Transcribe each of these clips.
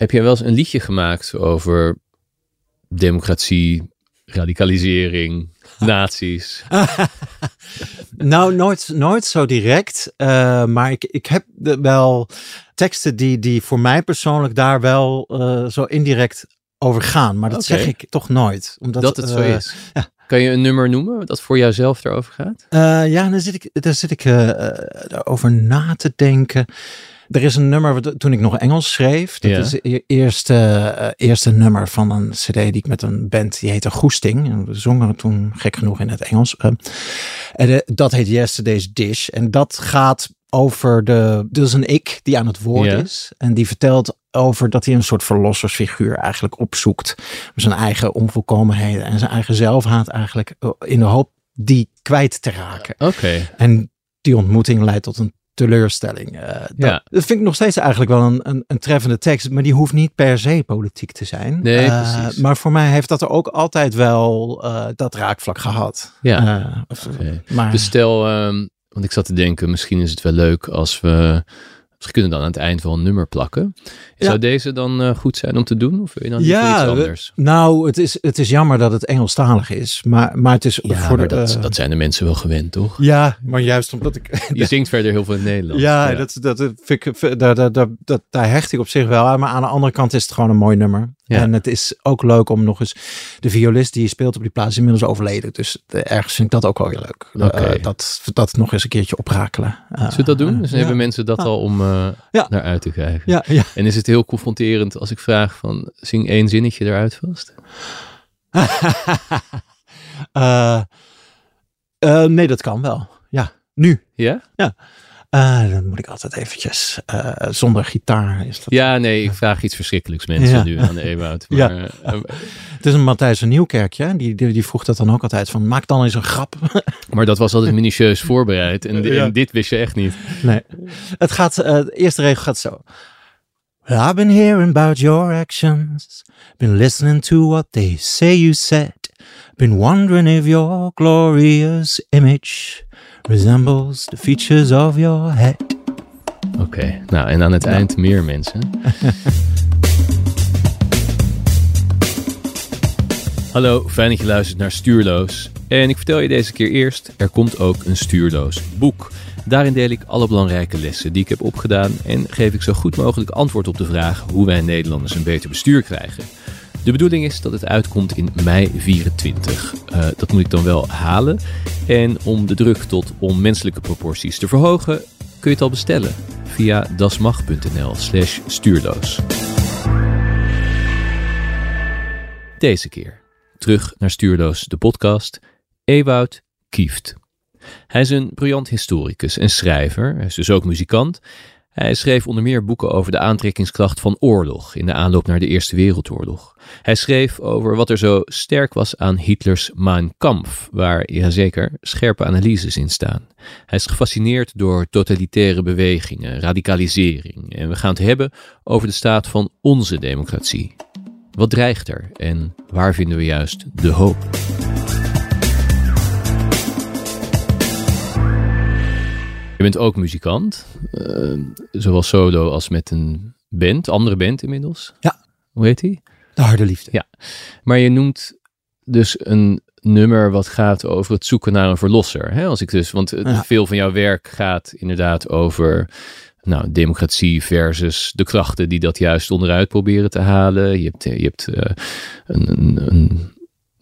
heb jij wel eens een liedje gemaakt over democratie, radicalisering, nazi's? nou, nooit, nooit zo direct. Uh, maar ik, ik heb wel teksten die, die voor mij persoonlijk daar wel uh, zo indirect over gaan. Maar dat okay. zeg ik toch nooit. Omdat, dat het zo uh, is. Ja. Kan je een nummer noemen dat voor jouzelf erover gaat? Ja, dan zit ik, daar zit ik over na te denken. Er is een nummer toen ik nog Engels schreef. Dat Ja. is het eerste, eh, eerste nummer van een CD die ik met een band die heette Goesting. En we zongen toen gek genoeg in het Engels. Eh, en eh, dat heet Yesterday's Dish. En dat gaat over de. Dus een ik die aan het woord is. En die vertelt over dat hij een soort verlossersfiguur eigenlijk opzoekt. Zijn eigen onvolkomenheden en zijn eigen zelfhaat eigenlijk. eh, In de hoop die kwijt te raken. Oké. En die ontmoeting leidt tot een teleurstelling. Eh, dat, Ja. dat vind ik nog steeds eigenlijk wel een, een, een treffende tekst, maar die hoeft niet per se politiek te zijn. Nee, Eh, precies. maar voor mij heeft dat er ook altijd wel eh, dat raakvlak gehad. Ja. Of- maar Dus stel, ehm, want ik zat te denken, misschien is het wel leuk als we. Misschien kunnen dan aan het eind wel een nummer plakken. Ja. Zou deze dan eh, goed zijn om te doen? Of wil je dan Ja, iets we- anders? nou, het is, het is jammer dat het Engelstalig is, maar, maar het is Ja, voor de, dat, eh, dat zijn de mensen wel gewend, toch? ja, maar juist omdat ik Je zingt verder heel veel in het Nederlands. Ja, Dat, dat, dat vind ik, daar, daar, daar, daar hecht ik op zich wel aan. Maar aan de andere kant is het gewoon een mooi nummer. Ja. En het is ook leuk om nog eens... De violist die je speelt op die plaats is inmiddels overleden. Dus eh, ergens vind ik dat ook wel weer leuk. Eh, dat, dat nog eens een keertje oprakelen. Eh, Zullen we dat doen? Dus dan ja. hebben mensen dat Ah. al om eh, Ja. naar uit te. Ja, ja. En is het heel confronterend als ik vraag van, zing één zinnetje eruit vast? Eh, eh, nee, dat kan wel. Ja, nu. Ja? Eh, dan moet ik altijd eventjes... eh, zonder gitaar is dat... Ja, nee, ik vraag iets verschrikkelijks mensen Ja. nu aan de Ewout. Ja. Maar, eh, Het is een Matthijs van Nieuwkerkje. Die, die, die vroeg dat dan ook altijd van... Maak dan eens een grap. maar dat was altijd minutieus voorbereid. En, Ja. en dit wist je echt niet. Nee. Het gaat, eh, de eerste regel gaat zo. Well, I've been hearing about your actions. Been listening to what they say you said. Been wondering if your glorious image resembles the features of your head. Oké, nou en aan het eind meer mensen. Hallo, fijn dat je luistert naar Stuurloos. En ik vertel je deze keer eerst, er komt ook een stuurloos boek. Daarin deel ik alle belangrijke lessen die ik heb opgedaan en geef ik zo goed mogelijk antwoord op de vraag hoe wij Nederlanders een beter bestuur krijgen. De bedoeling is dat het uitkomt in mei 24. Eh, dat moet ik dan wel halen. En om de druk tot onmenselijke proporties te verhogen, kun je het al bestellen via dasmag.nl slash stuurloos. Deze keer terug naar Stuurloos, de podcast, Ewout Kieft. Hij is een briljant historicus en schrijver, hij is dus ook muzikant. Hij schreef onder meer boeken over de aantrekkingskracht van oorlog in de aanloop naar de Eerste Wereldoorlog. Hij schreef over wat er zo sterk was aan Hitlers Mein Kampf, waar, jazeker, scherpe analyses in staan. Hij is gefascineerd door totalitaire bewegingen, radicalisering en we gaan het hebben over de staat van onze democratie. Wat dreigt er en waar vinden we juist de hoop? Je bent ook muzikant, eh, zowel solo als met een band, andere band inmiddels. Ja. Hoe heet die? De harde liefde. Ja. Maar je noemt dus een nummer wat gaat over het zoeken naar een verlosser. Hè? Als ik dus, want Ja. veel van jouw werk gaat inderdaad over nou, democratie versus de krachten die dat juist onderuit proberen te halen. Je hebt, je hebt eh, een, een, een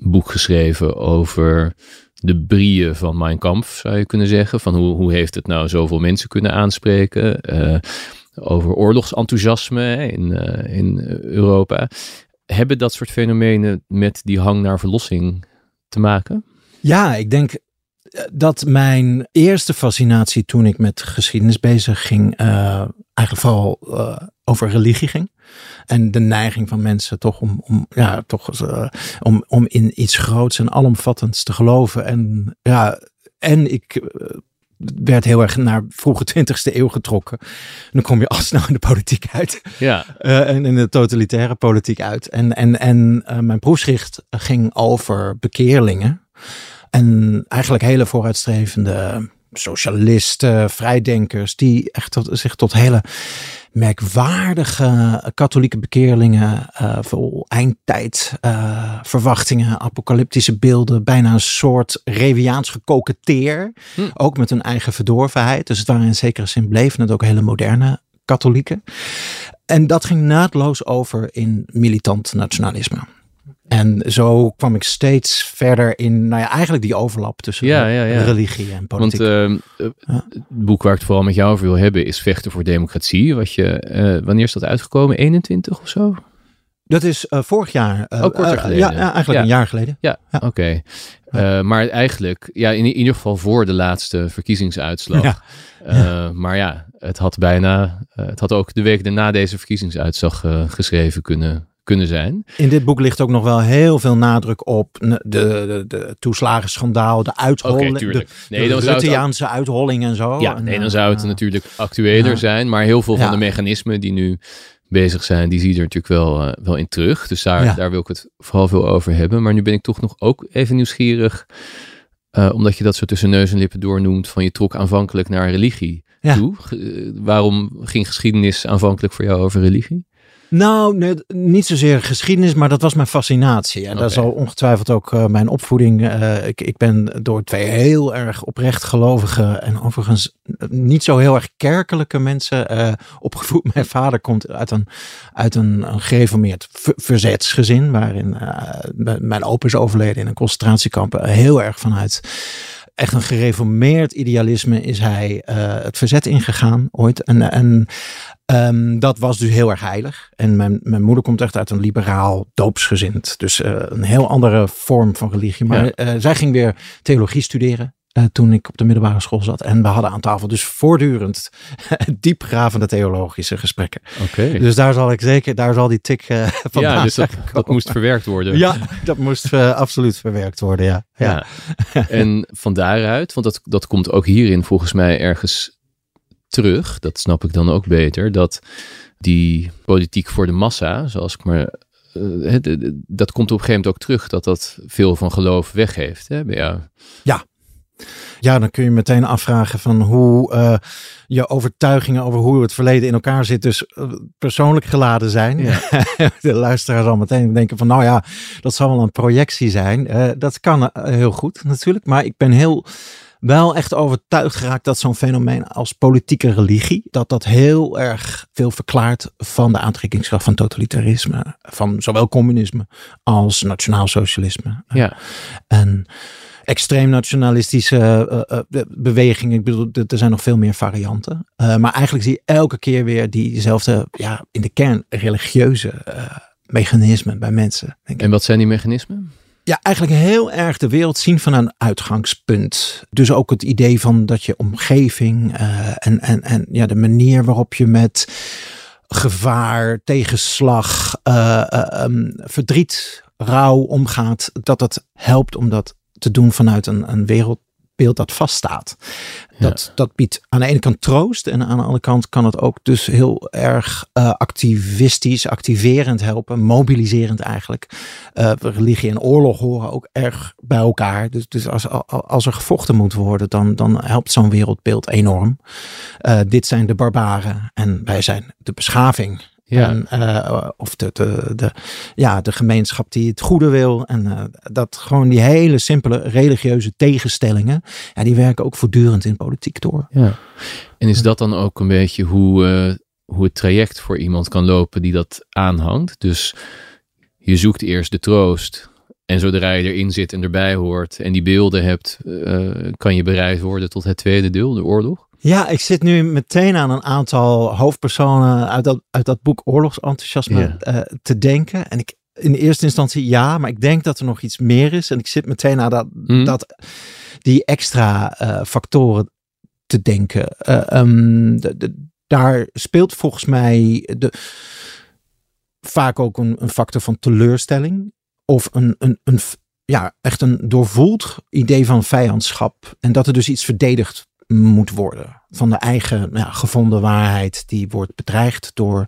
boek geschreven over de brieën van Mein Kampf, zou je kunnen zeggen. Van hoe, hoe heeft het nou zoveel mensen kunnen aanspreken? Eh, over oorlogsenthousiasme in, eh, in Europa. Hebben dat soort fenomenen met die hang naar verlossing te maken? Ja, ik denk dat mijn eerste fascinatie toen ik met geschiedenis bezig ging, eh, eigenlijk vooral eh, over religie ging. En de neiging van mensen toch om, om, ja, toch, eh, om, om in iets groots en alomvattends te geloven. En, ja, en ik werd heel erg naar vroege 20e eeuw getrokken. En dan kom je al snel in de politiek uit. Ja, en in de totalitaire politiek uit. En, en, en mijn proefschrift ging over bekeerlingen. En eigenlijk hele vooruitstrevende socialisten, vrijdenkers, die echt tot, zich tot hele merkwaardige katholieke bekeerlingen, uh, vol eindtijd uh, verwachtingen, apocalyptische beelden, bijna een soort Reviaans gekoketteer. Hm. Ook met hun eigen verdorvenheid. Dus het waren in zekere zin bleven het ook hele moderne katholieken. En dat ging naadloos over in militant nationalisme. En zo kwam ik steeds verder in, nou ja, eigenlijk die overlap tussen ja, ja, ja. religie en politiek. Want uh, het boek waar ik het vooral met jou over wil hebben is Vechten voor Democratie. Wat je, uh, wanneer is dat uitgekomen? 21 of zo? Dat is uh, vorig jaar. Uh, oh, korter geleden. Ja, ja eigenlijk een jaar geleden. Ja, oké. Okay. Maar eigenlijk, ja, in, in, ieder geval voor de laatste verkiezingsuitslag. maar ja, het had bijna, het had ook de week daarna deze verkiezingsuitslag geschreven kunnen, kunnen zijn. In dit boek ligt ook nog wel heel veel nadruk op de, de, de toeslagenschandaal, de uitholling, okay, de, nee, de Rutteaanse uitholling en zo. Ja, nee, dan zou het natuurlijk actueler zijn. Maar heel veel van de mechanismen die nu bezig zijn, die zie je er natuurlijk wel, uh, wel in terug. Dus daar, daar wil ik het vooral veel over hebben. Maar nu ben ik toch nog ook even nieuwsgierig, uh, omdat je dat zo tussen neus en lippen doornoemt, van je trok aanvankelijk naar religie toe. Waarom ging geschiedenis aanvankelijk voor jou over religie? Nou, nee, niet zozeer geschiedenis, maar dat was mijn fascinatie. En okay. dat zal ongetwijfeld ook uh, mijn opvoeding. Uh, ik, ik ben door twee heel erg oprecht gelovige en overigens niet zo heel erg kerkelijke mensen uh, opgevoed. Mijn vader komt uit een, uit een, een gereformeerd verzetsgezin, waarin mijn opa is overleden in een concentratiekamp. Heel erg vanuit echt een gereformeerd idealisme is hij uh, het verzet ingegaan ooit. En, en um, dat was dus heel erg heilig. En mijn, mijn moeder komt echt uit een liberaal doopsgezind. Dus uh, een heel andere vorm van religie. Maar ja. uh, zij ging weer theologie studeren. Uh, toen ik op de middelbare school zat. En we hadden aan tafel dus voortdurend diepgravende theologische gesprekken. Okay. Dus daar zal ik zeker, daar zal die tik uh, van Ja, dus dat, dat, moest verwerkt worden. Ja, dat moest uh, absoluut verwerkt worden, ja. ja. ja. en van daaruit, want dat, dat komt ook hierin volgens mij ergens terug. Dat snap ik dan ook beter. Dat die politiek voor de massa, zoals ik maar dat komt op een gegeven moment ook terug, dat dat veel van geloof weggeeft. Hè? Ja. ja, ja, dan kun je meteen afvragen van hoe uh, je overtuigingen over hoe het verleden in elkaar zit, dus uh, persoonlijk geladen zijn. Ja. de luisteraar zal meteen denken van nou ja, dat zal wel een projectie zijn. Uh, dat kan heel goed natuurlijk, maar ik ben heel wel echt overtuigd geraakt dat zo'n fenomeen als politieke religie, dat dat heel erg veel verklaart van de aantrekkingskracht van totalitarisme, van zowel communisme als nationaal socialisme. Ja. En extreem nationalistische uh, uh, bewegingen. Ik bedoel, er zijn nog veel meer varianten. Uh, maar eigenlijk zie je elke keer weer diezelfde, ja, in de kern religieuze mechanismen bij mensen. En wat zijn die mechanismen? Ja, eigenlijk heel erg de wereld zien van een uitgangspunt. Dus ook het idee van dat je omgeving en, en, en ja, de manier waarop je met gevaar, tegenslag, um, verdriet, rouw omgaat, dat het helpt om dat te doen vanuit een, een wereldbeeld dat vaststaat. Dat, ja. dat biedt aan de ene kant troost en aan de andere kant kan het ook dus heel erg uh, activistisch, activerend helpen, mobiliserend eigenlijk. Uh, religie en oorlog horen ook erg bij elkaar. Dus, dus als, als er gevochten moet worden, dan, dan helpt zo'n wereldbeeld enorm. Uh, dit zijn de barbaren en wij zijn de beschaving. Ja. En, uh, of de, de, de, ja, de gemeenschap die het goede wil. En uh, dat gewoon die hele simpele religieuze tegenstellingen. Ja, die werken ook voortdurend in politiek door. Ja. En is dat dan ook een beetje hoe, uh, hoe het traject voor iemand kan lopen die dat aanhangt? Dus je zoekt eerst de troost. En zodra je erin zit en erbij hoort en die beelden hebt, kan je bereid worden tot het tweede deel, de oorlog? Ja, ik zit nu meteen aan een aantal hoofdpersonen uit dat, uit dat boek Oorlogsenthousiasme yeah. uh, te denken. En ik in eerste instantie ja, maar ik denk dat er nog iets meer is. En ik zit meteen aan dat, mm. dat die extra uh, factoren te denken. Uh, um, de, de, daar speelt volgens mij de, vaak ook een, een factor van teleurstelling. Of een, een, een, ja, echt een doorvoeld idee van vijandschap. En dat er dus iets verdedigd moet worden. Van de eigen ja, gevonden waarheid die wordt bedreigd door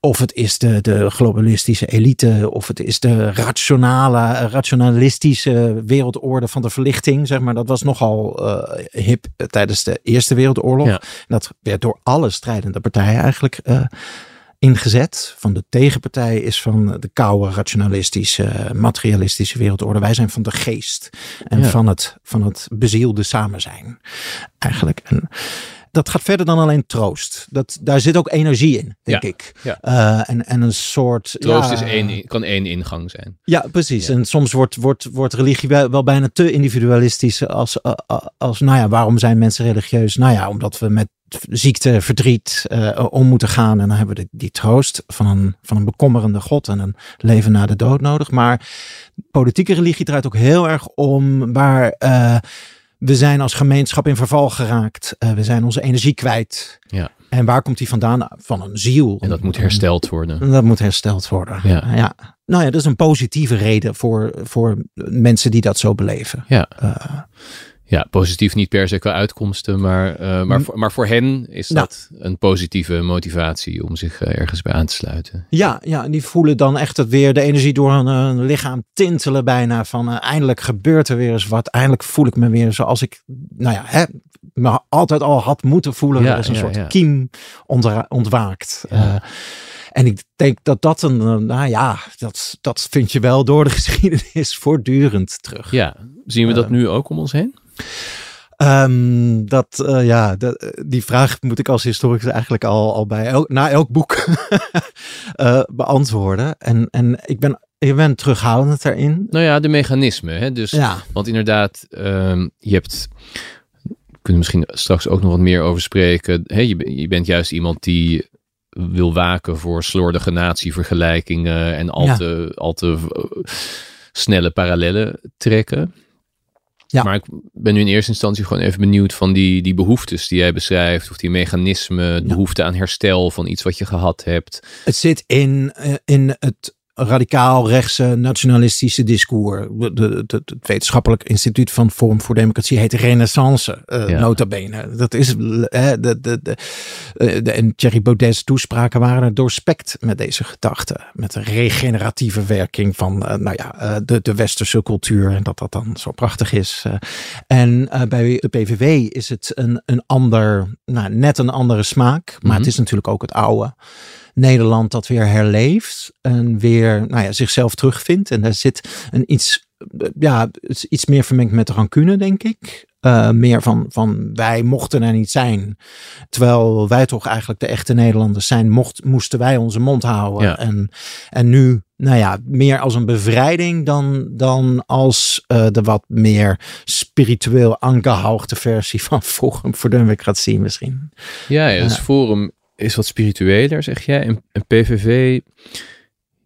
of het is de, de globalistische elite, of het is de rationale, rationalistische wereldorde van de verlichting. Zeg maar, dat was nogal uh, hip tijdens de Eerste Wereldoorlog. Ja. Dat werd door alle strijdende partijen eigenlijk uh, ingezet. Van de tegenpartij is van de koude, rationalistische, materialistische wereldorde. Wij zijn van de geest en Ja. van, het, van het bezielde samen zijn. Eigenlijk. En dat gaat verder dan alleen troost. Dat, daar zit ook energie in, denk Ja, ik. ja. Eh, en, en een soort. Troost ja, is één, kan één ingang zijn. Ja, precies. En soms wordt, wordt, wordt religie wel, wel bijna te individualistisch. Als, eh, eh, als, nou ja, waarom zijn mensen religieus? Nou ja, omdat we met ziekte, verdriet eh, om moeten gaan. En dan hebben we de, die troost van een, van een bekommerende God en een leven na de dood nodig. Maar politieke religie draait ook heel erg om waar. eh, we zijn als gemeenschap in verval geraakt. Eh, we zijn onze energie kwijt. Ja. En waar komt die vandaan? Van een ziel. En dat moet hersteld worden. En Dat moet hersteld worden. Ja. ja. Nou ja, dat is een positieve reden voor, voor mensen die dat zo beleven. Ja. Ja, positief niet per se qua uitkomsten, maar, eh, maar, voor, maar voor hen is Nou. dat een positieve motivatie om zich eh, ergens bij aan te sluiten. ja, ja, en die voelen dan echt het weer de energie door hun, hun lichaam tintelen bijna. Van eh, eindelijk gebeurt er weer eens wat. Eindelijk voel ik me weer zoals ik, nou ja, hè, me altijd al had moeten voelen. Ja, er is een ja, soort ja. kiem ontwaakt. En ik denk dat dat een, nou ja, dat, dat vind je wel door de geschiedenis voortdurend terug. Ja, zien we dat nu ook om ons heen? Ehm, dat, eh, ja, die vraag moet ik als historicus eigenlijk al, al bij elk, na elk boek eh, beantwoorden. En, en ik, ben, ik ben terughoudend daarin. Nou ja, de mechanismen. Hè? Dus, Ja, Want inderdaad, ehm, je hebt. We kunnen misschien straks ook nog wat meer over spreken. Je, je bent juist iemand die wil waken voor slordige natievergelijkingen en al Ja. te, al te eh, snelle parallellen trekken. Ja. Maar ik ben nu in eerste instantie gewoon even benieuwd van die, die behoeftes die jij beschrijft. Of die mechanismen, de behoefte aan herstel van iets wat je gehad hebt. het zit in, eh, in het radicaal rechtse nationalistische discours. De, de, de- het wetenschappelijk instituut van Forum voor Democratie heet Renaissance, Ja. nota bene. Dat is, eh, de, de, de, eh, de, en Thierry Baudet's toespraken waren er doorspekt met deze gedachten. Met de regeneratieve werking van eh, nou ja, de, de westerse cultuur en dat dat dan zo prachtig is. en bij de PVV is het een, een ander, nou, net een andere smaak, maar Mhm. het is natuurlijk ook het oude. Nederland dat weer herleeft en weer nou ja, zichzelf terugvindt. En daar zit een iets, ja, iets meer vermengd met rancune, denk ik. Eh, meer van, van wij mochten er niet zijn. Terwijl wij toch eigenlijk de echte Nederlanders zijn, mocht, moesten wij onze mond houden. Ja. En, en nu, nou ja, meer als een bevrijding dan, dan als eh, de wat meer spiritueel angehauchte versie van Forum voor Democratie misschien. Ja, ja dus Ja. Forum is wat spiritueler, zeg jij. En, en PVV,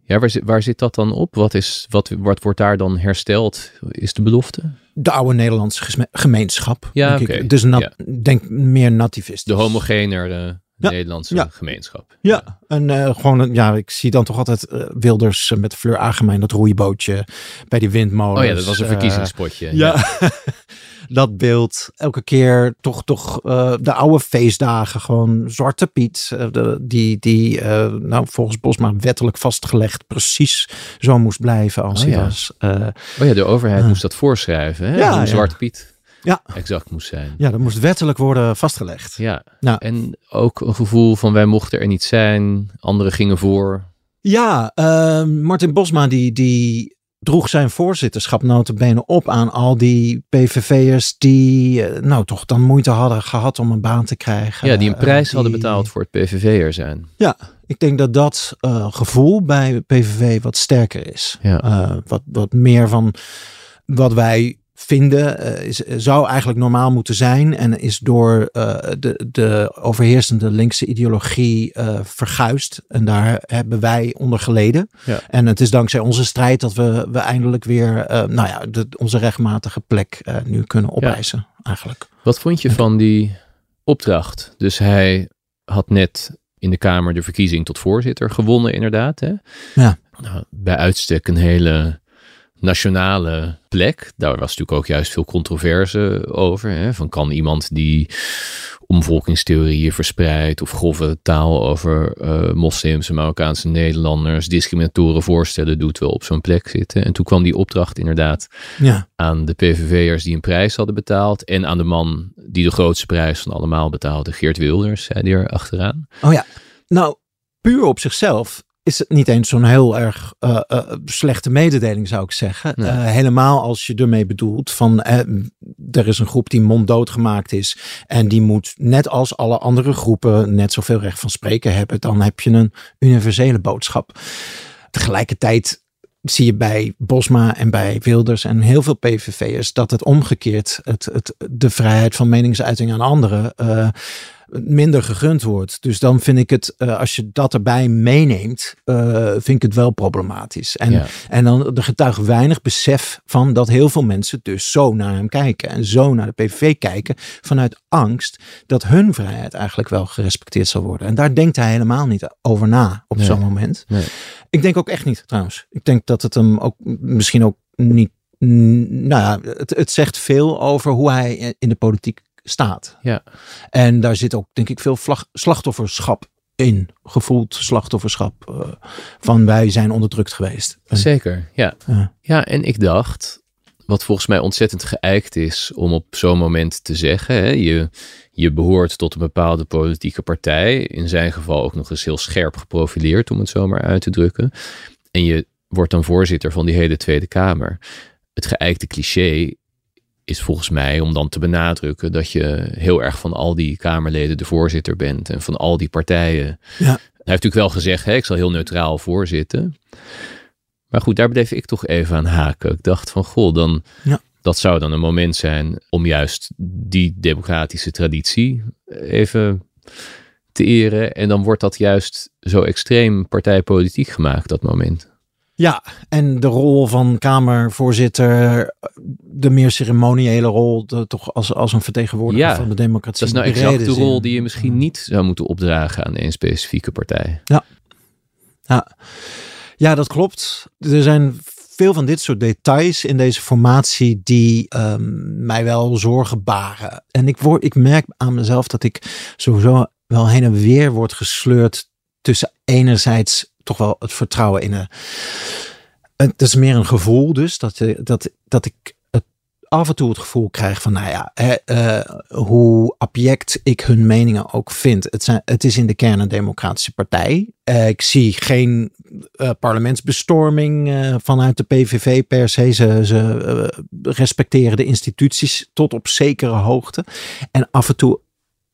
ja, waar, zit- waar zit dat dan op? Wat, is, wat, wat wordt daar dan hersteld? Is de belofte? De oude Nederlandse gemeenschap. Ja, denk oké. ik. Dus nat, Ja. denk meer nativistisch. De homogener eh, Ja, Nederlandse ja. gemeenschap. Ja, en eh, gewoon, een- ja, ik zie dan toch altijd eh, Wilders eh, met Fleur Agemijn, dat roeibootje bij die windmolen. Oh ja, dat was een verkiezingspotje. ja, dat beeld. Elke keer toch, toch eh, de oude feestdagen, gewoon Zwarte Piet, eh, de, die, die eh, nou, volgens Bosma wettelijk vastgelegd precies zo moest blijven als Oh hij ja. was. Eh, Oh ja, de overheid moest dat voorschrijven. Hè? Ja, ja. Zwarte Piet Ja. exact moest zijn. ja, dat moest wettelijk worden vastgelegd. Ja. Nou. En ook een gevoel van wij mochten er niet zijn. Anderen gingen voor. Ja, eh, Martin Bosma die, die droeg zijn voorzitterschap notabene op aan al die PVV'ers die eh, nou toch dan moeite hadden gehad om een baan te krijgen. Ja, die een Eh, prijs hadden die- betaald voor het PVV'er zijn. Ja, ik denk dat dat eh, gevoel bij PVV wat sterker is. Ja. Wat, wat meer van wat wij vinden eh, is, zou eigenlijk normaal moeten zijn en is door eh, de, de overheersende linkse ideologie eh verguisd. En daar hebben wij onder geleden. Ja. En het is dankzij onze strijd dat we, we eindelijk weer eh, nou ja, de, onze rechtmatige plek eh, nu kunnen opeisen eigenlijk. Wat vond je van die opdracht? Dus hij had net in de Kamer de verkiezing tot voorzitter gewonnen, inderdaad. Hè? Ja. Nou, bij uitstek een hele nationale plek. Daar was natuurlijk ook juist veel controverse over. Hè? Van kan iemand die omvolkingstheorieën verspreidt of grove taal over uh, moslims en Marokkaanse Nederlanders, discriminatoren voorstellen doet, wel op zo'n plek zitten. En toen kwam die opdracht inderdaad ja. aan de PVV'ers die een prijs hadden betaald en aan de man die de grootste prijs van allemaal betaalde, Geert Wilders, zei die er achteraan. Oh ja, nou puur op zichzelf is het niet eens zo'n heel erg uh, uh, slechte mededeling, zou ik zeggen. Nee. Uh, helemaal als je ermee bedoelt van er is een groep die monddood gemaakt is en die moet net als alle andere groepen net zoveel recht van spreken hebben. Dan heb je een universele boodschap. Tegelijkertijd zie je bij Bosma en bij Wilders en heel veel PVV'ers dat het omgekeerd het, het, de vrijheid van meningsuiting aan anderen minder gegund wordt. Dus dan vind ik het, uh, als je dat erbij meeneemt, uh, vind ik het wel problematisch. En, ja. en dan er getuigt weinig besef van dat heel veel mensen dus zo naar hem kijken en zo naar de PVV kijken vanuit angst dat hun vrijheid eigenlijk wel gerespecteerd zal worden. En daar denkt hij helemaal niet over na op nee. zo'n moment. Nee. Ik denk ook echt niet trouwens. Ik denk dat het hem ook misschien ook niet nou ja, het, het zegt veel over hoe hij in de politiek staat. Ja. En daar zit ook, denk ik, veel slachtofferschap in. Gevoeld slachtofferschap uh, van wij zijn onderdrukt geweest. Zeker, ja. ja. Ja, en ik dacht, wat volgens mij ontzettend geëikt is om op zo'n moment te zeggen. Hè, je, je behoort tot een bepaalde politieke partij. In zijn geval ook nog eens heel scherp geprofileerd, om het zo maar uit te drukken. En je wordt dan voorzitter van die hele Tweede Kamer. Het geëikte cliché is volgens mij om dan te benadrukken dat je heel erg van al die Kamerleden de voorzitter bent en van al die partijen. Ja. Hij heeft natuurlijk wel gezegd, hè, ik zal heel neutraal voorzitten. Maar goed, daar bleef ik toch even aan haken. Ik dacht van, goh, dan, ja. dat zou dan een moment zijn om juist die democratische traditie even te eren. En dan wordt dat juist zo extreem partijpolitiek gemaakt, dat moment. Ja, en de rol van Kamervoorzitter, de meer ceremoniële rol, de, toch als, als een vertegenwoordiger ja, van de democratie. Dat is nou exact de rol die je misschien niet zou moeten opdragen aan een specifieke partij. Ja, ja. ja dat klopt. Er zijn veel van dit soort details in deze formatie die um, mij wel zorgen baren. En ik, word, ik merk aan mezelf dat ik sowieso wel heen en weer word gesleurd tussen enerzijds toch wel het vertrouwen in een. Het is meer een gevoel dus dat, dat, dat ik af en toe het gevoel krijg van, nou ja, uh, hoe abject ik hun meningen ook vind. Het, zijn, het is in de kern een democratische partij. Uh, ik zie geen parlementsbestorming vanuit de PVV per se. Ze, ze respecteren de instituties tot op zekere hoogte. En af en toe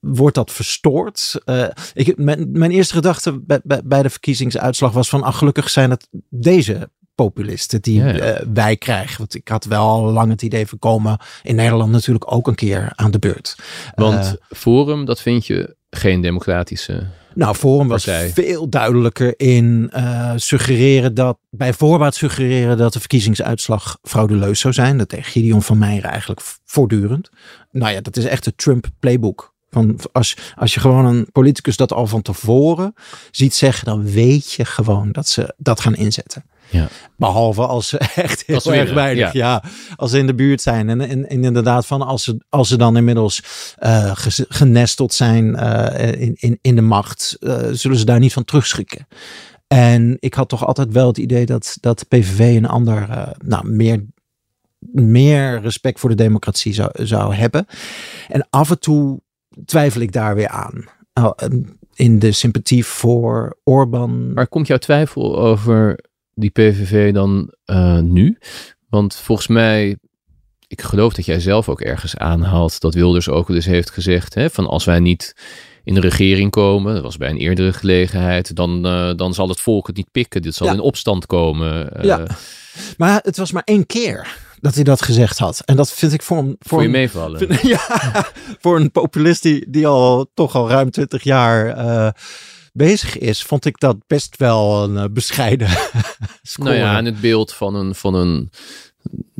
wordt dat verstoord? Uh, ik, mijn, mijn, eerste gedachte bij, bij, bij, de verkiezingsuitslag was van, ach, gelukkig zijn het deze populisten die ja, ja. Uh, wij krijgen. Want ik had wel al lang het idee van komen in Nederland natuurlijk ook een keer aan de beurt. Want uh, Forum, dat vind je geen democratische nou, Forum was partij. veel duidelijker in uh, suggereren dat, bij voorbaat suggereren dat de verkiezingsuitslag frauduleus zou zijn. Dat deed Gideon van Meijeren eigenlijk voortdurend. Nou ja, dat is echt het Trump playbook. Van als, als je gewoon een politicus dat al van tevoren ziet zeggen, dan weet je gewoon dat ze dat gaan inzetten. Ja. Behalve als ze echt heel Als erg weinig, ja. ja. als ze in de buurt zijn. En, en, en inderdaad van als ze, als ze dan inmiddels uh, genesteld zijn uh, in, in, in de macht, uh, zullen ze daar niet van terugschrikken. En ik had toch altijd wel het idee dat, dat de PVV een ander, nou meer meer respect voor de democratie zou, zou hebben. En af en toe twijfel ik daar weer aan. In de sympathie voor Orbán. Maar komt jouw twijfel over die PVV dan uh, nu? Want volgens mij, ik geloof dat jij zelf ook ergens aanhaalt dat Wilders ook dus heeft gezegd: hè, van als wij niet in de regering komen, dat was bij een eerdere gelegenheid, dan, uh, dan zal het volk het niet pikken. Dit zal Ja. in opstand komen. Uh, Ja. Maar het was maar één keer dat hij dat gezegd had. En dat vind ik voor een, Voor je een- meevallen. vind- ja, voor een populist die, die al toch al ruim twintig jaar eh, bezig is, vond ik dat best wel een eh, bescheiden score. Nou ja, en het beeld van een, van een.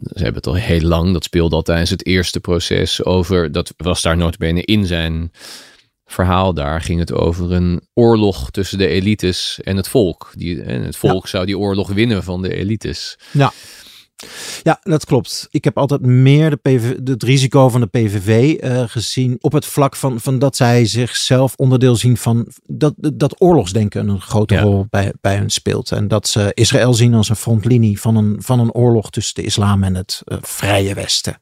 Ze hebben het al heel lang. Dat speelde al tijdens het eerste proces over. Dat was daar notabene in zijn verhaal. Daar ging het over een oorlog tussen de elites en het volk. Die, en het volk zou die oorlog winnen van de elites. Ja. Ja, dat klopt. Ik heb altijd meer de PV, het risico van de PVV uh, gezien op het vlak van, van dat zij zichzelf onderdeel zien van dat, dat oorlogsdenken een grote ja. rol bij, bij hen speelt. En dat ze Israël zien als een frontlinie van een, van een oorlog tussen de islam en het uh, vrije Westen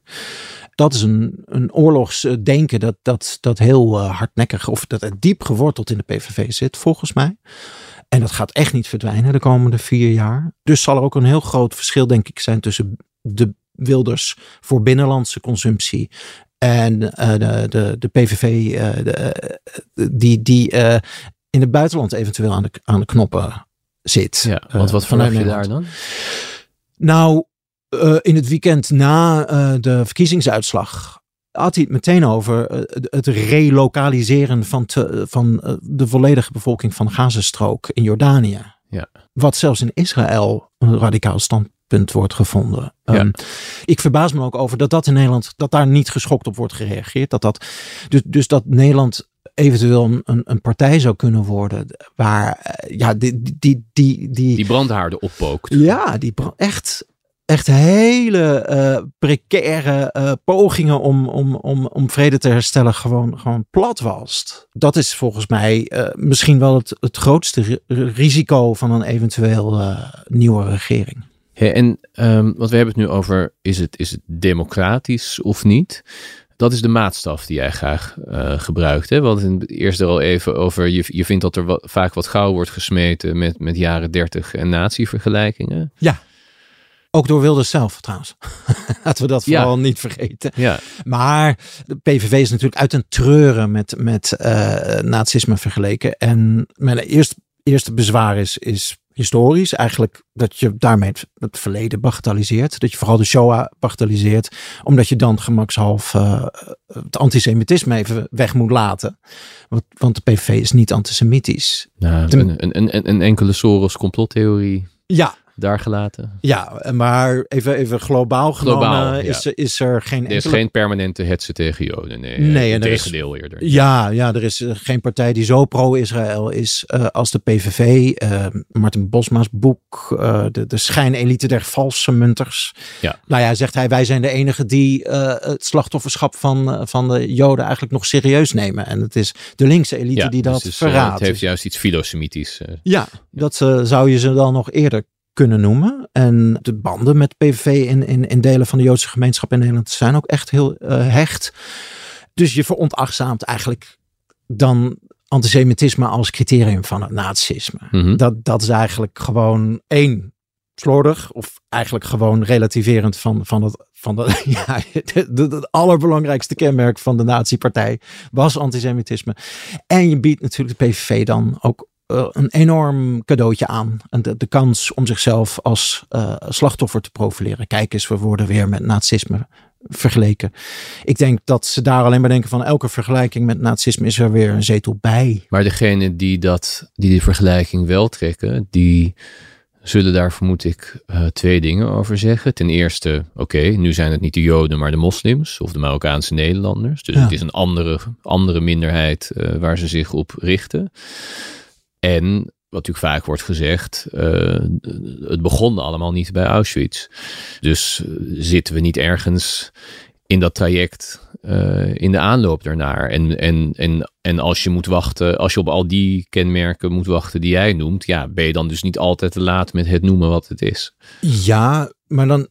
dat is een, een oorlogsdenken dat, dat, dat heel uh, hardnekkig of dat het diep geworteld in de PVV zit, volgens mij. En dat gaat echt niet verdwijnen de komende vier jaar. Dus zal er ook een heel groot verschil, denk ik, zijn tussen de Wilders voor binnenlandse consumptie en uh, de, de, de PVV uh, de, die, die uh, in het buitenland eventueel aan de, aan de knoppen zit. Ja, want wat verwacht je daar dan? Nou, in het weekend na de verkiezingsuitslag had hij het meteen over uh, het relokaliseren van, te, van uh, de volledige bevolking van de Gazastrook in Jordanië. Ja. Wat zelfs in Israël een radicaal standpunt wordt gevonden. Ja. Um, ik verbaas me ook over dat dat in Nederland, dat daar niet geschokt op wordt gereageerd. Dat dat, dus, dus dat Nederland eventueel een, een partij zou kunnen worden waar uh, ja, die, die, die, die, die brandhaarden oppookt. Ja, die brand, echt echt hele uh, precaire uh, pogingen om, om, om, om vrede te herstellen gewoon, gewoon plat was. Dat is volgens mij uh, misschien wel het, het grootste risico van een eventueel nieuwe regering. Ja, en um, wat we hebben het nu over, is het, is het democratisch of niet? Dat is de maatstaf die jij graag gebruikt. Hè? We hadden het eerst er al even over, je, je vindt dat er wat, vaak wat gauw wordt gesmeten met, met jaren dertig en natievergelijkingen. Ja, ook door Wilders zelf trouwens. Laten we dat vooral ja. niet vergeten. Ja. Maar de PVV is natuurlijk uit een treuren met, met uh, nazisme vergeleken. En mijn eerste, eerste bezwaar is, is historisch. Eigenlijk dat je daarmee het, verleden bagatelliseert. Dat je vooral de Shoah bagatelliseert. Omdat je dan gemakshalve uh, het antisemitisme even weg moet laten. Want, want de PVV is niet antisemitisch. Nou, een, een, een, een enkele Soros complottheorie. Ja, daar gelaten. Ja, maar even, even globaal genomen globaal, ja. is, is er geen Er is enkele... geen permanente hetze tegen Joden. Nee, nee en tegendeel is, eerder. Ja, ja, er is geen partij die zo pro-Israël is uh, als de PVV. Uh, Martin Bosma's boek, uh, de, de schijnelite der valse munters. Ja. Nou ja, zegt hij, wij zijn de enigen die het slachtofferschap van, van de Joden eigenlijk nog serieus nemen. En het is de linkse elite ja, die dat dus het is, verraadt. Het heeft juist iets filosemitisch. ja, dat zou je ze dan nog eerder kunnen noemen. En de banden met PVV in, in, in delen van de Joodse gemeenschap in Nederland zijn ook echt heel uh, hecht. Dus je veronachtzaamt eigenlijk dan antisemitisme als criterium van het nazisme. Mhm. Mm -hmm. dat, dat is eigenlijk gewoon één slordig of eigenlijk gewoon relativerend van, van het van de, ja, het allerbelangrijkste kenmerk van de nazi-partij was antisemitisme. En je biedt natuurlijk de PVV dan ook uh, een enorm cadeautje aan. En de, de kans om zichzelf als uh, slachtoffer te profileren. Kijk eens, we worden weer met nazisme vergeleken. Ik denk dat ze daar alleen maar denken van elke vergelijking met nazisme is er weer een zetel bij. Maar degene die, dat, die die vergelijking wel trekken, die zullen daar vermoed ik uh, twee dingen over zeggen. Ten eerste, oké, okay, nu zijn het niet de Joden, maar de moslims of de Marokkaanse Nederlanders. Dus ja. het is een andere, andere minderheid uh, waar ze zich op richten. En wat natuurlijk vaak wordt gezegd, uh, het begon allemaal niet bij Auschwitz. Dus uh, zitten we niet ergens in dat traject uh, in de aanloop daarnaar. En, en, en, en als je moet wachten, als je op al die kenmerken moet wachten die jij noemt, ja, ben je dan dus niet altijd te laat met het noemen wat het is. Ja, maar dan,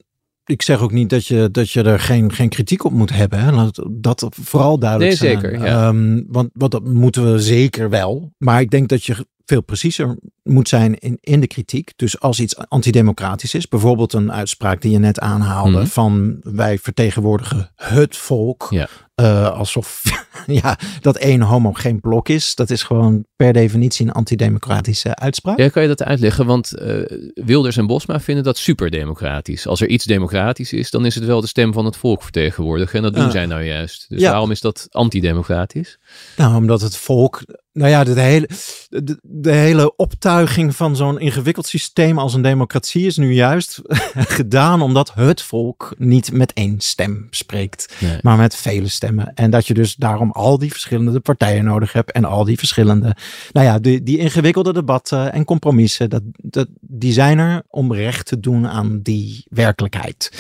ik zeg ook niet dat je, dat je er geen, geen kritiek op moet hebben. Hè. Laat dat vooral duidelijk nee, zijn. Zeker, ja. um, want, want dat moeten we zeker wel. Maar ik denk dat je veel preciezer moet zijn in, in de kritiek. Dus als iets antidemocratisch is, bijvoorbeeld een uitspraak die je net aanhaalde Mhm. van wij vertegenwoordigen het volk. Ja. Uh, alsof ja, dat één homo geen blok is. Dat is gewoon per definitie een antidemocratische uitspraak. Ja, kan je dat uitleggen? Want uh, Wilders en Bosma vinden dat super democratisch. Als er iets democratisch is, dan is het wel de stem van het volk vertegenwoordigen. En dat doen Ja. zij nou juist. Dus Ja. waarom is dat antidemocratisch? Nou, omdat het volk. Nou ja, de hele, de, de hele optuiging van zo'n ingewikkeld systeem als een democratie is nu juist gedaan omdat het volk niet met één stem spreekt, Nee. maar met vele stemmen. En dat je dus daarom al die verschillende partijen nodig hebt en al die verschillende, nou ja, die, die ingewikkelde debatten en compromissen, dat, dat, die zijn er om recht te doen aan die werkelijkheid.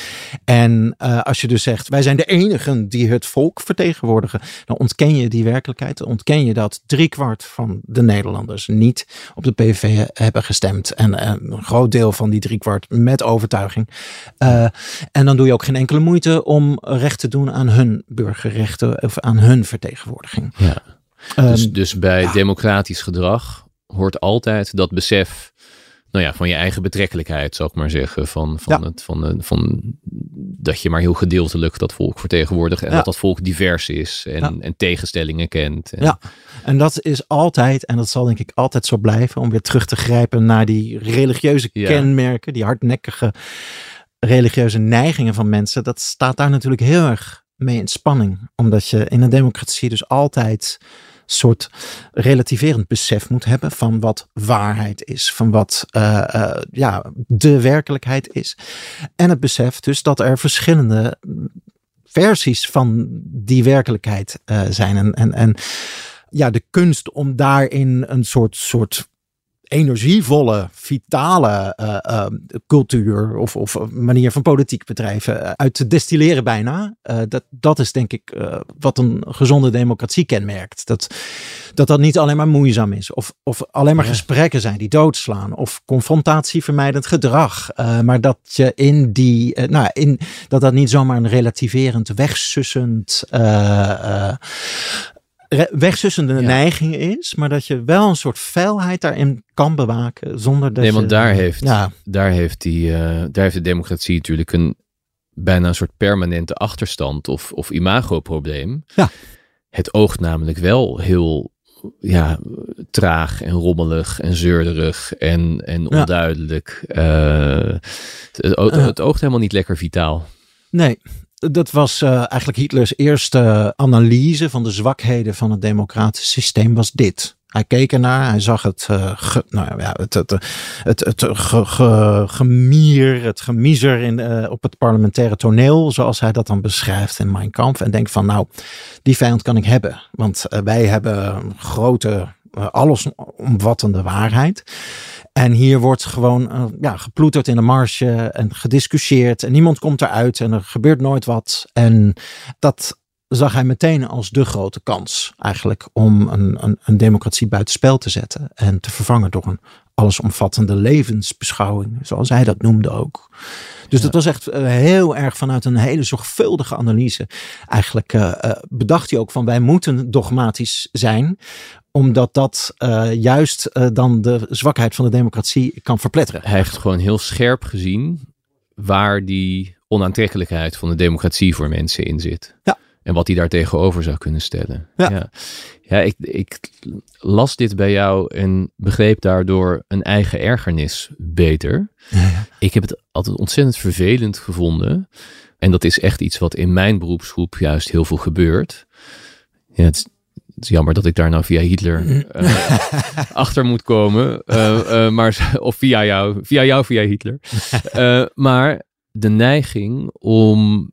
En uh, als je dus zegt, wij zijn de enigen die het volk vertegenwoordigen, dan ontken je die werkelijkheid. Ontken je dat driekwart van de Nederlanders niet op de PVV hebben gestemd. En een groot deel van die driekwart met overtuiging. Uh, en dan doe je ook geen enkele moeite om recht te doen aan hun burgerrechten of aan hun vertegenwoordiging. Ja. dus, um, dus bij ja. democratisch gedrag hoort altijd dat besef nou ja, van je eigen betrekkelijkheid, zou ik maar zeggen. Van, van, het, van, van dat je maar heel gedeeltelijk dat volk vertegenwoordigt. En dat dat volk divers is en, en tegenstellingen kent. En... Ja, en dat is altijd, en dat zal denk ik altijd zo blijven, om weer terug te grijpen naar die religieuze kenmerken, die hardnekkige religieuze neigingen van mensen. Dat staat daar natuurlijk heel erg mee in spanning. Omdat je in een democratie dus altijd soort relativerend besef moet hebben van wat waarheid is, van wat uh, ja, de werkelijkheid is. En het besef dus dat er verschillende versies van die werkelijkheid uh, zijn. En, en, en ja, de kunst om daarin een soort, soort energievolle, vitale uh, uh, cultuur of, of manier van politiek bedrijven uh, uit te destilleren bijna. dat, dat is denk ik wat een gezonde democratie kenmerkt. Dat, dat dat niet alleen maar moeizaam is of, of alleen maar ja. gesprekken zijn die doodslaan of confrontatievermijdend gedrag. maar dat je in die, nou in, dat dat niet zomaar een relativerend, wegsussend wegzussende ja. neiging is, maar dat je wel een soort feilheid daarin kan bewaken zonder dat Nee, want je, daar heeft, ja. daar, heeft die, uh, daar heeft de democratie natuurlijk een bijna een soort permanente achterstand of, of imagoprobleem. Ja. Het oogt namelijk wel heel ja, traag en rommelig en zeurderig en, en onduidelijk. Ja. Uh, het, het, het oogt helemaal niet lekker vitaal. Nee, dat was uh, eigenlijk Hitlers eerste analyse van de zwakheden van het democratisch systeem was dit. Hij keek ernaar, hij zag het, ge, nou ja, het, het, het, het ge, ge, gemier, het gemiezer in, uh, op het parlementaire toneel, zoals hij dat dan beschrijft in Mein Kampf. En denkt van, nou, die vijand kan ik hebben. Want wij hebben grote, allesomvattende waarheid. En hier wordt gewoon uh, ja, geploeterd in de marge en gediscussieerd. En niemand komt eruit en er gebeurt nooit wat. En dat zag hij meteen als de grote kans eigenlijk om een, een, een democratie buitenspel te zetten. En te vervangen door een allesomvattende levensbeschouwing, zoals hij dat noemde ook. Dus ja. dat was echt uh, heel erg vanuit een hele zorgvuldige analyse. Eigenlijk uh, uh, bedacht hij ook van wij moeten dogmatisch zijn, omdat dat juist dan de zwakheid van de democratie kan verpletteren. Hij heeft gewoon heel scherp gezien waar die onaantrekkelijkheid van de democratie voor mensen in zit. Ja. En wat hij daar tegenover zou kunnen stellen. Ja, ja. ja ik, ik las dit bij jou en begreep daardoor een eigen ergernis beter. Ja. Ik heb het altijd ontzettend vervelend gevonden. En dat is echt iets wat in mijn beroepsgroep juist heel veel gebeurt. Ja, het, is, het is jammer dat ik daar nou via Hitler uh, achter moet komen. Uh, maar, of via jou, via jou, via Hitler. maar de neiging om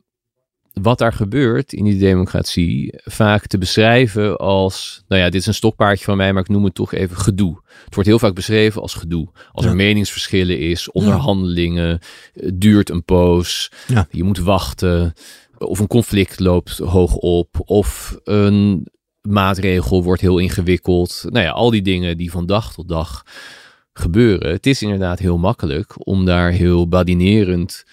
wat daar gebeurt in die democratie vaak te beschrijven als, nou ja, dit is een stokpaardje van mij, maar ik noem het toch even gedoe. Het wordt heel vaak beschreven als gedoe. Als ja. er meningsverschillen is, onderhandelingen, ja. duurt een poos, ja. je moet wachten, of een conflict loopt hoog op, of een maatregel wordt heel ingewikkeld. Nou ja, al die dingen die van dag tot dag gebeuren. Het is inderdaad heel makkelijk om daar heel badinerend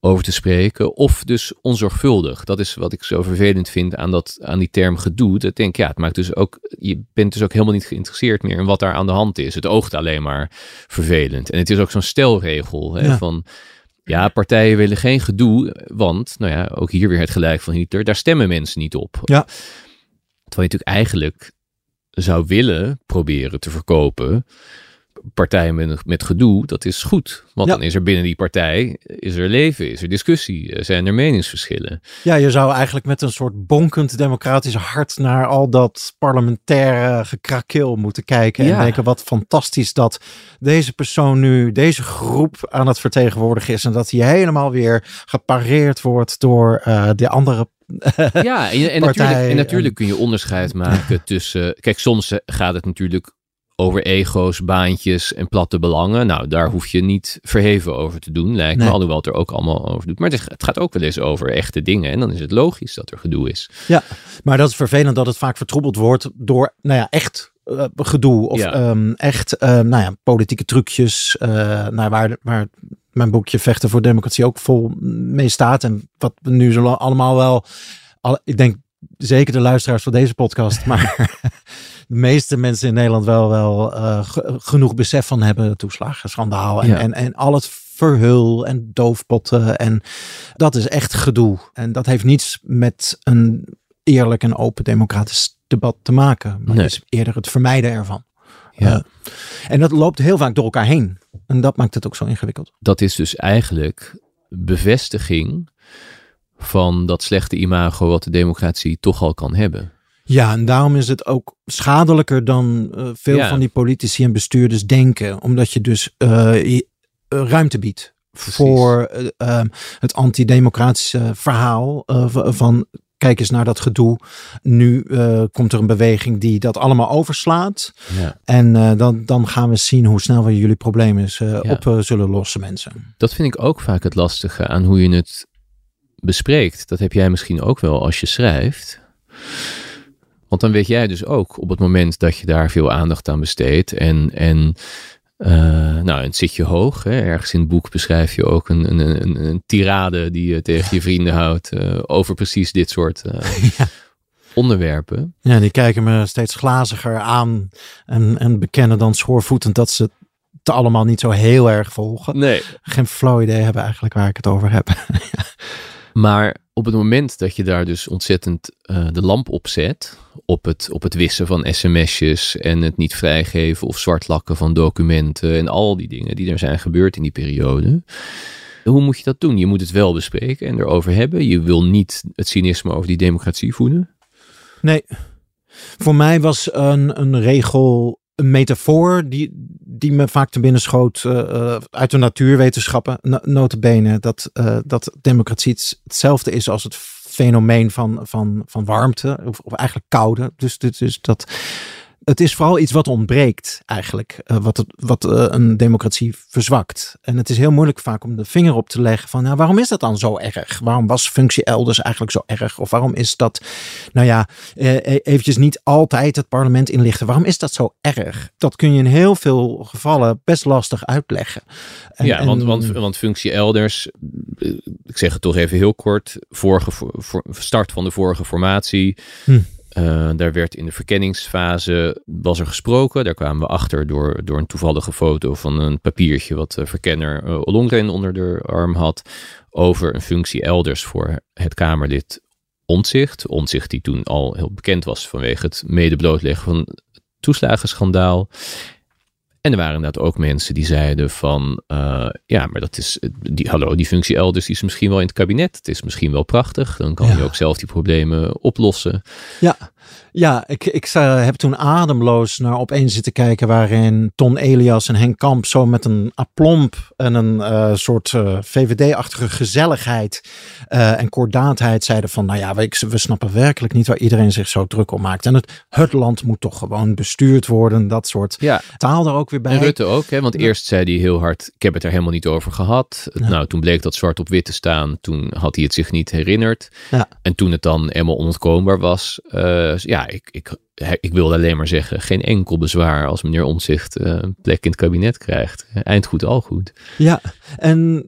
over te spreken. Of dus onzorgvuldig. Dat is wat ik zo vervelend vind aan, dat, aan die term gedoe. Dat denk ja, het maakt dus ook, je bent dus ook helemaal niet geïnteresseerd meer in wat daar aan de hand is. Het oogt alleen maar vervelend. En het is ook zo'n stelregel hè, ja. van, ja, partijen willen geen gedoe, want, nou ja, ook hier weer het gelijk van Hitler, daar stemmen mensen niet op. Ja. Terwijl je natuurlijk eigenlijk zou willen proberen te verkopen partij met, met gedoe, dat is goed. Want Ja. dan is er binnen die partij, is er leven, is er discussie, eh, zijn er meningsverschillen. Ja, je zou eigenlijk met een soort bonkend democratisch hart naar al dat parlementaire gekrakeel moeten kijken. En denken wat fantastisch dat deze persoon nu deze groep aan het vertegenwoordigen is. En dat hij helemaal weer gepareerd wordt door eh, de andere. Ja, en, natuurlijk, en natuurlijk kun je onderscheid maken tussen. Kijk, soms eh, gaat het natuurlijk over ego's, baantjes en platte belangen. Nou, daar hoef je niet verheven over te doen, lijkt Nee. me. Alhoewel het er ook allemaal over doet. Maar het, gaat ook wel eens over echte dingen. En dan is het logisch dat er gedoe is. Ja, maar dat is vervelend dat het vaak vertroebeld wordt door, nou ja, echt eh, gedoe of Ja. ehm, echt, eh, nou ja, politieke trucjes. nou, waar, waar mijn boekje Vechten voor Democratie ook vol mee staat. En wat we nu zo allemaal wel, al, ik denk zeker de luisteraars van deze podcast, maar de meeste mensen in Nederland wel, wel eh, ge- genoeg besef van hebben. Toeslagenschandaal en, Ja. en, en al het verhul en doofpotten. En dat is echt gedoe. En dat heeft niets met een eerlijk en open democratisch debat te maken. Maar Nee. eerder het vermijden ervan. Ja. En dat loopt heel vaak door elkaar heen. En dat maakt het ook zo ingewikkeld. dat is dus eigenlijk bevestiging van dat slechte imago wat de democratie toch al kan hebben. Ja, en daarom is het ook schadelijker dan eh, veel Ja. van die politici en bestuurders denken. Omdat je dus eh, eh, ruimte biedt Precies. voor ehm, het antidemocratische verhaal van kijk eens naar dat gedoe. Nu eh, komt er een beweging die dat allemaal overslaat. Ja. En eh, dan, dan gaan we zien hoe snel we jullie problemen eh, Ja. op zullen lossen, mensen. Dat vind ik ook vaak het lastige aan hoe je het bespreekt. Dat heb jij misschien ook wel als je schrijft. Want dan weet jij dus ook op het moment dat je daar veel aandacht aan besteedt. En, en eh, nou, het zit je hoog. Hè? Ergens in het boek beschrijf je ook een, een, een, een tirade die je tegen je vrienden houdt. eh, over precies dit soort eh, Ja. onderwerpen. Ja, die kijken me steeds glaziger aan en, en bekennen dan schoorvoetend dat ze het allemaal niet zo heel erg volgen. Nee. Geen flauw idee hebben eigenlijk waar ik het over heb. Maar op het moment dat je daar dus ontzettend eh, de lamp op zet, op het, op het wissen van sms'jes en het niet vrijgeven of zwartlakken van documenten en al die dingen die er zijn gebeurd in die periode. Hoe moet je dat doen? Je moet het wel bespreken en erover hebben. Je wil niet het cynisme over die democratie voeden. Nee, voor mij was een, een regel een metafoor die, die me vaak te binnen schoot eh, eh, uit de natuurwetenschappen. No- Notabene dat, eh, dat democratie het- hetzelfde is als het fenomeen van, van, van warmte, of, of eigenlijk koude. Dus, dus, dus dat, het is vooral iets wat ontbreekt eigenlijk, eh, wat, het, wat eh, een democratie verzwakt. En het is heel moeilijk vaak om de vinger op te leggen van, nou, waarom is dat dan zo erg? Waarom was functie elders eigenlijk zo erg? Of waarom is dat, nou ja, e- eventjes niet altijd het parlement inlichten. Waarom is dat zo erg? Dat kun je in heel veel gevallen best lastig uitleggen. En- ja, want, en- want, want functie elders, ik zeg het toch even heel kort, vorige, voor, voor- start van de vorige formatie. Hm. Eh, daar werd in de verkenningsfase, was er gesproken, daar kwamen we achter door, door een toevallige foto van een papiertje wat de verkenner eh, Ollongren onder de arm had, over een functie elders voor het Kamerlid Omtzigt. Omtzigt die toen al heel bekend was vanwege het mede blootleggen van het toeslagenschandaal. En er waren inderdaad ook mensen die zeiden van, eh, ja, maar dat is, die, hallo, die functie elders die is misschien wel in het kabinet. Het is misschien wel prachtig. Dan kan Ja. je ook zelf die problemen oplossen. Ja, ja ik, ik eh, heb toen ademloos naar opeen zitten kijken waarin Ton Elias en Henk Kamp zo met een aplomb en een eh, soort eh, VVD-achtige gezelligheid en kordaatheid zeiden van, nou ja, we, we snappen werkelijk niet waar iedereen zich zo druk om maakt. En het, het land moet toch gewoon bestuurd worden, dat soort Ja, taal daar ook weer bij. en Rutte ook, hè? want Ja. eerst zei hij heel hard, ik heb het er helemaal niet over gehad. Ja. Nou, toen bleek dat zwart op wit te staan. Toen had hij het zich niet herinnerd. Ja. En toen het dan helemaal onontkoombaar was, eh, ja, ik, ik, ik wilde alleen maar zeggen, geen enkel bezwaar als meneer Omtzigt eh, een plek in het kabinet krijgt. Eind goed, al goed. Ja, en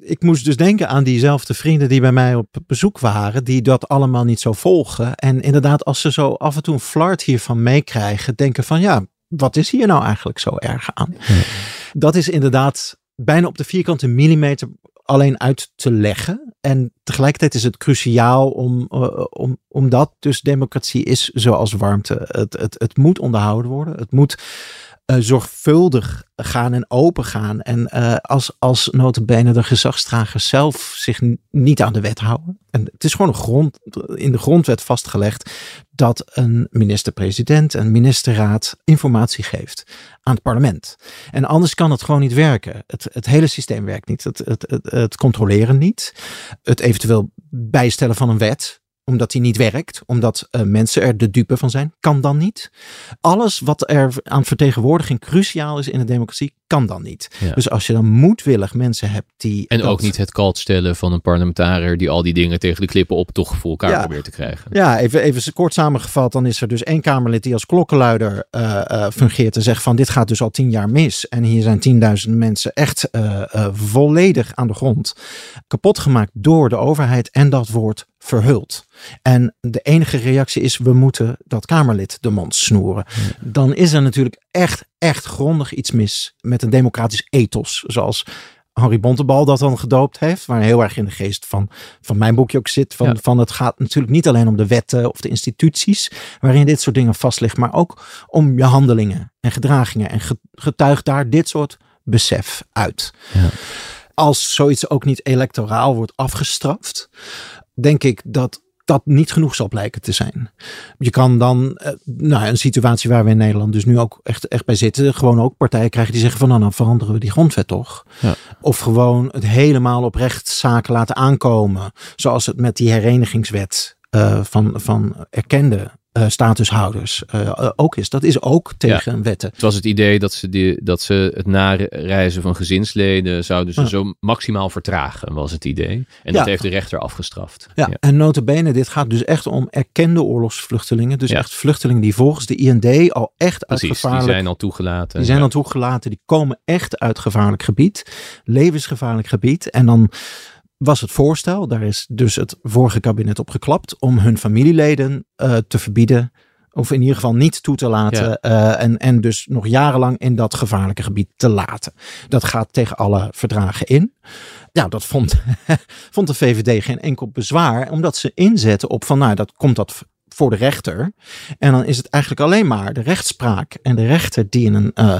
ik moest dus denken aan diezelfde vrienden die bij mij op bezoek waren, die dat allemaal niet zo volgen. En inderdaad, als ze zo af en toe een flart hiervan meekrijgen, denken van ja, wat is hier nou eigenlijk zo erg aan? Dat is inderdaad bijna op de vierkante millimeter alleen uit te leggen. En tegelijkertijd is het cruciaal om, uh, om, omdat dus democratie is zoals warmte. Het, het, het moet onderhouden worden. Het moet uh, zorgvuldig gaan en open gaan. En uh, als, als notabene de gezagsdragers zelf zich niet aan de wet houden. En het is gewoon een grond, in de grondwet vastgelegd dat een minister-president, een ministerraad informatie geeft aan het parlement. En anders kan het gewoon niet werken. Het, het hele systeem werkt niet. Het, het, het controleren niet. Het eventueel bijstellen van een wet omdat die niet werkt, omdat uh, mensen er de dupe van zijn, kan dan niet. Alles wat er aan vertegenwoordiging cruciaal is in een democratie, kan dan niet. Ja. Dus als je dan moedwillig mensen hebt die. En ook niet het kalt stellen van een parlementariër die al die dingen tegen de klippen op toch voor elkaar probeert te krijgen. Ja, even, even kort samengevat, dan is er dus één Kamerlid die als klokkenluider uh, uh, fungeert en zegt van dit gaat dus al tien jaar mis. En hier zijn tienduizend mensen echt volledig aan de grond kapot gemaakt door de overheid. En dat wordt verhult. En de enige reactie is: we moeten dat Kamerlid de mond snoeren. Dan is er natuurlijk echt, echt grondig iets mis met een democratisch ethos. Zoals Harry Bontebal dat dan gedoopt heeft. Waar heel erg in de geest van, van mijn boekje ook zit. Van, van het gaat natuurlijk niet alleen om de wetten of de instituties. Waarin dit soort dingen vast ligt. Maar ook om je handelingen en gedragingen. En getuigt daar dit soort besef uit. Ja. Als zoiets ook niet electoraal wordt afgestraft denk ik dat dat niet genoeg zal blijken te zijn. Je kan dan, eh, nou, een situatie waar we in Nederland dus nu ook echt, echt bij zitten, gewoon ook partijen krijgen die zeggen van nou, dan veranderen we die grondwet toch. Ja. Of gewoon het helemaal op rechtszaken laten aankomen, zoals het met die herenigingswet uh, van, van erkende uh, statushouders uh, ook is. Dat is ook tegen wetten. Het was het idee dat ze, die, dat ze het nareizen van gezinsleden zouden ze zo maximaal vertragen, was het idee. En dat heeft de rechter afgestraft. Ja, en notabene, dit gaat dus echt om erkende oorlogsvluchtelingen. Dus echt vluchtelingen die volgens de IND al echt uit gevaarlijk... die zijn al toegelaten. Die zijn al toegelaten, die komen echt uit gevaarlijk gebied. Levensgevaarlijk gebied. En dan was het voorstel, daar is dus het vorige kabinet op geklapt, om hun familieleden uh, te verbieden. Of in ieder geval niet toe te laten. Uh, en, en dus nog jarenlang in dat gevaarlijke gebied te laten. Dat gaat tegen alle verdragen in. Ja, dat vond, vond de VVD geen enkel bezwaar. Omdat ze inzetten op van nou, dat komt dat voor de rechter. En dan is het eigenlijk alleen maar de rechtspraak en de rechter die in een uh,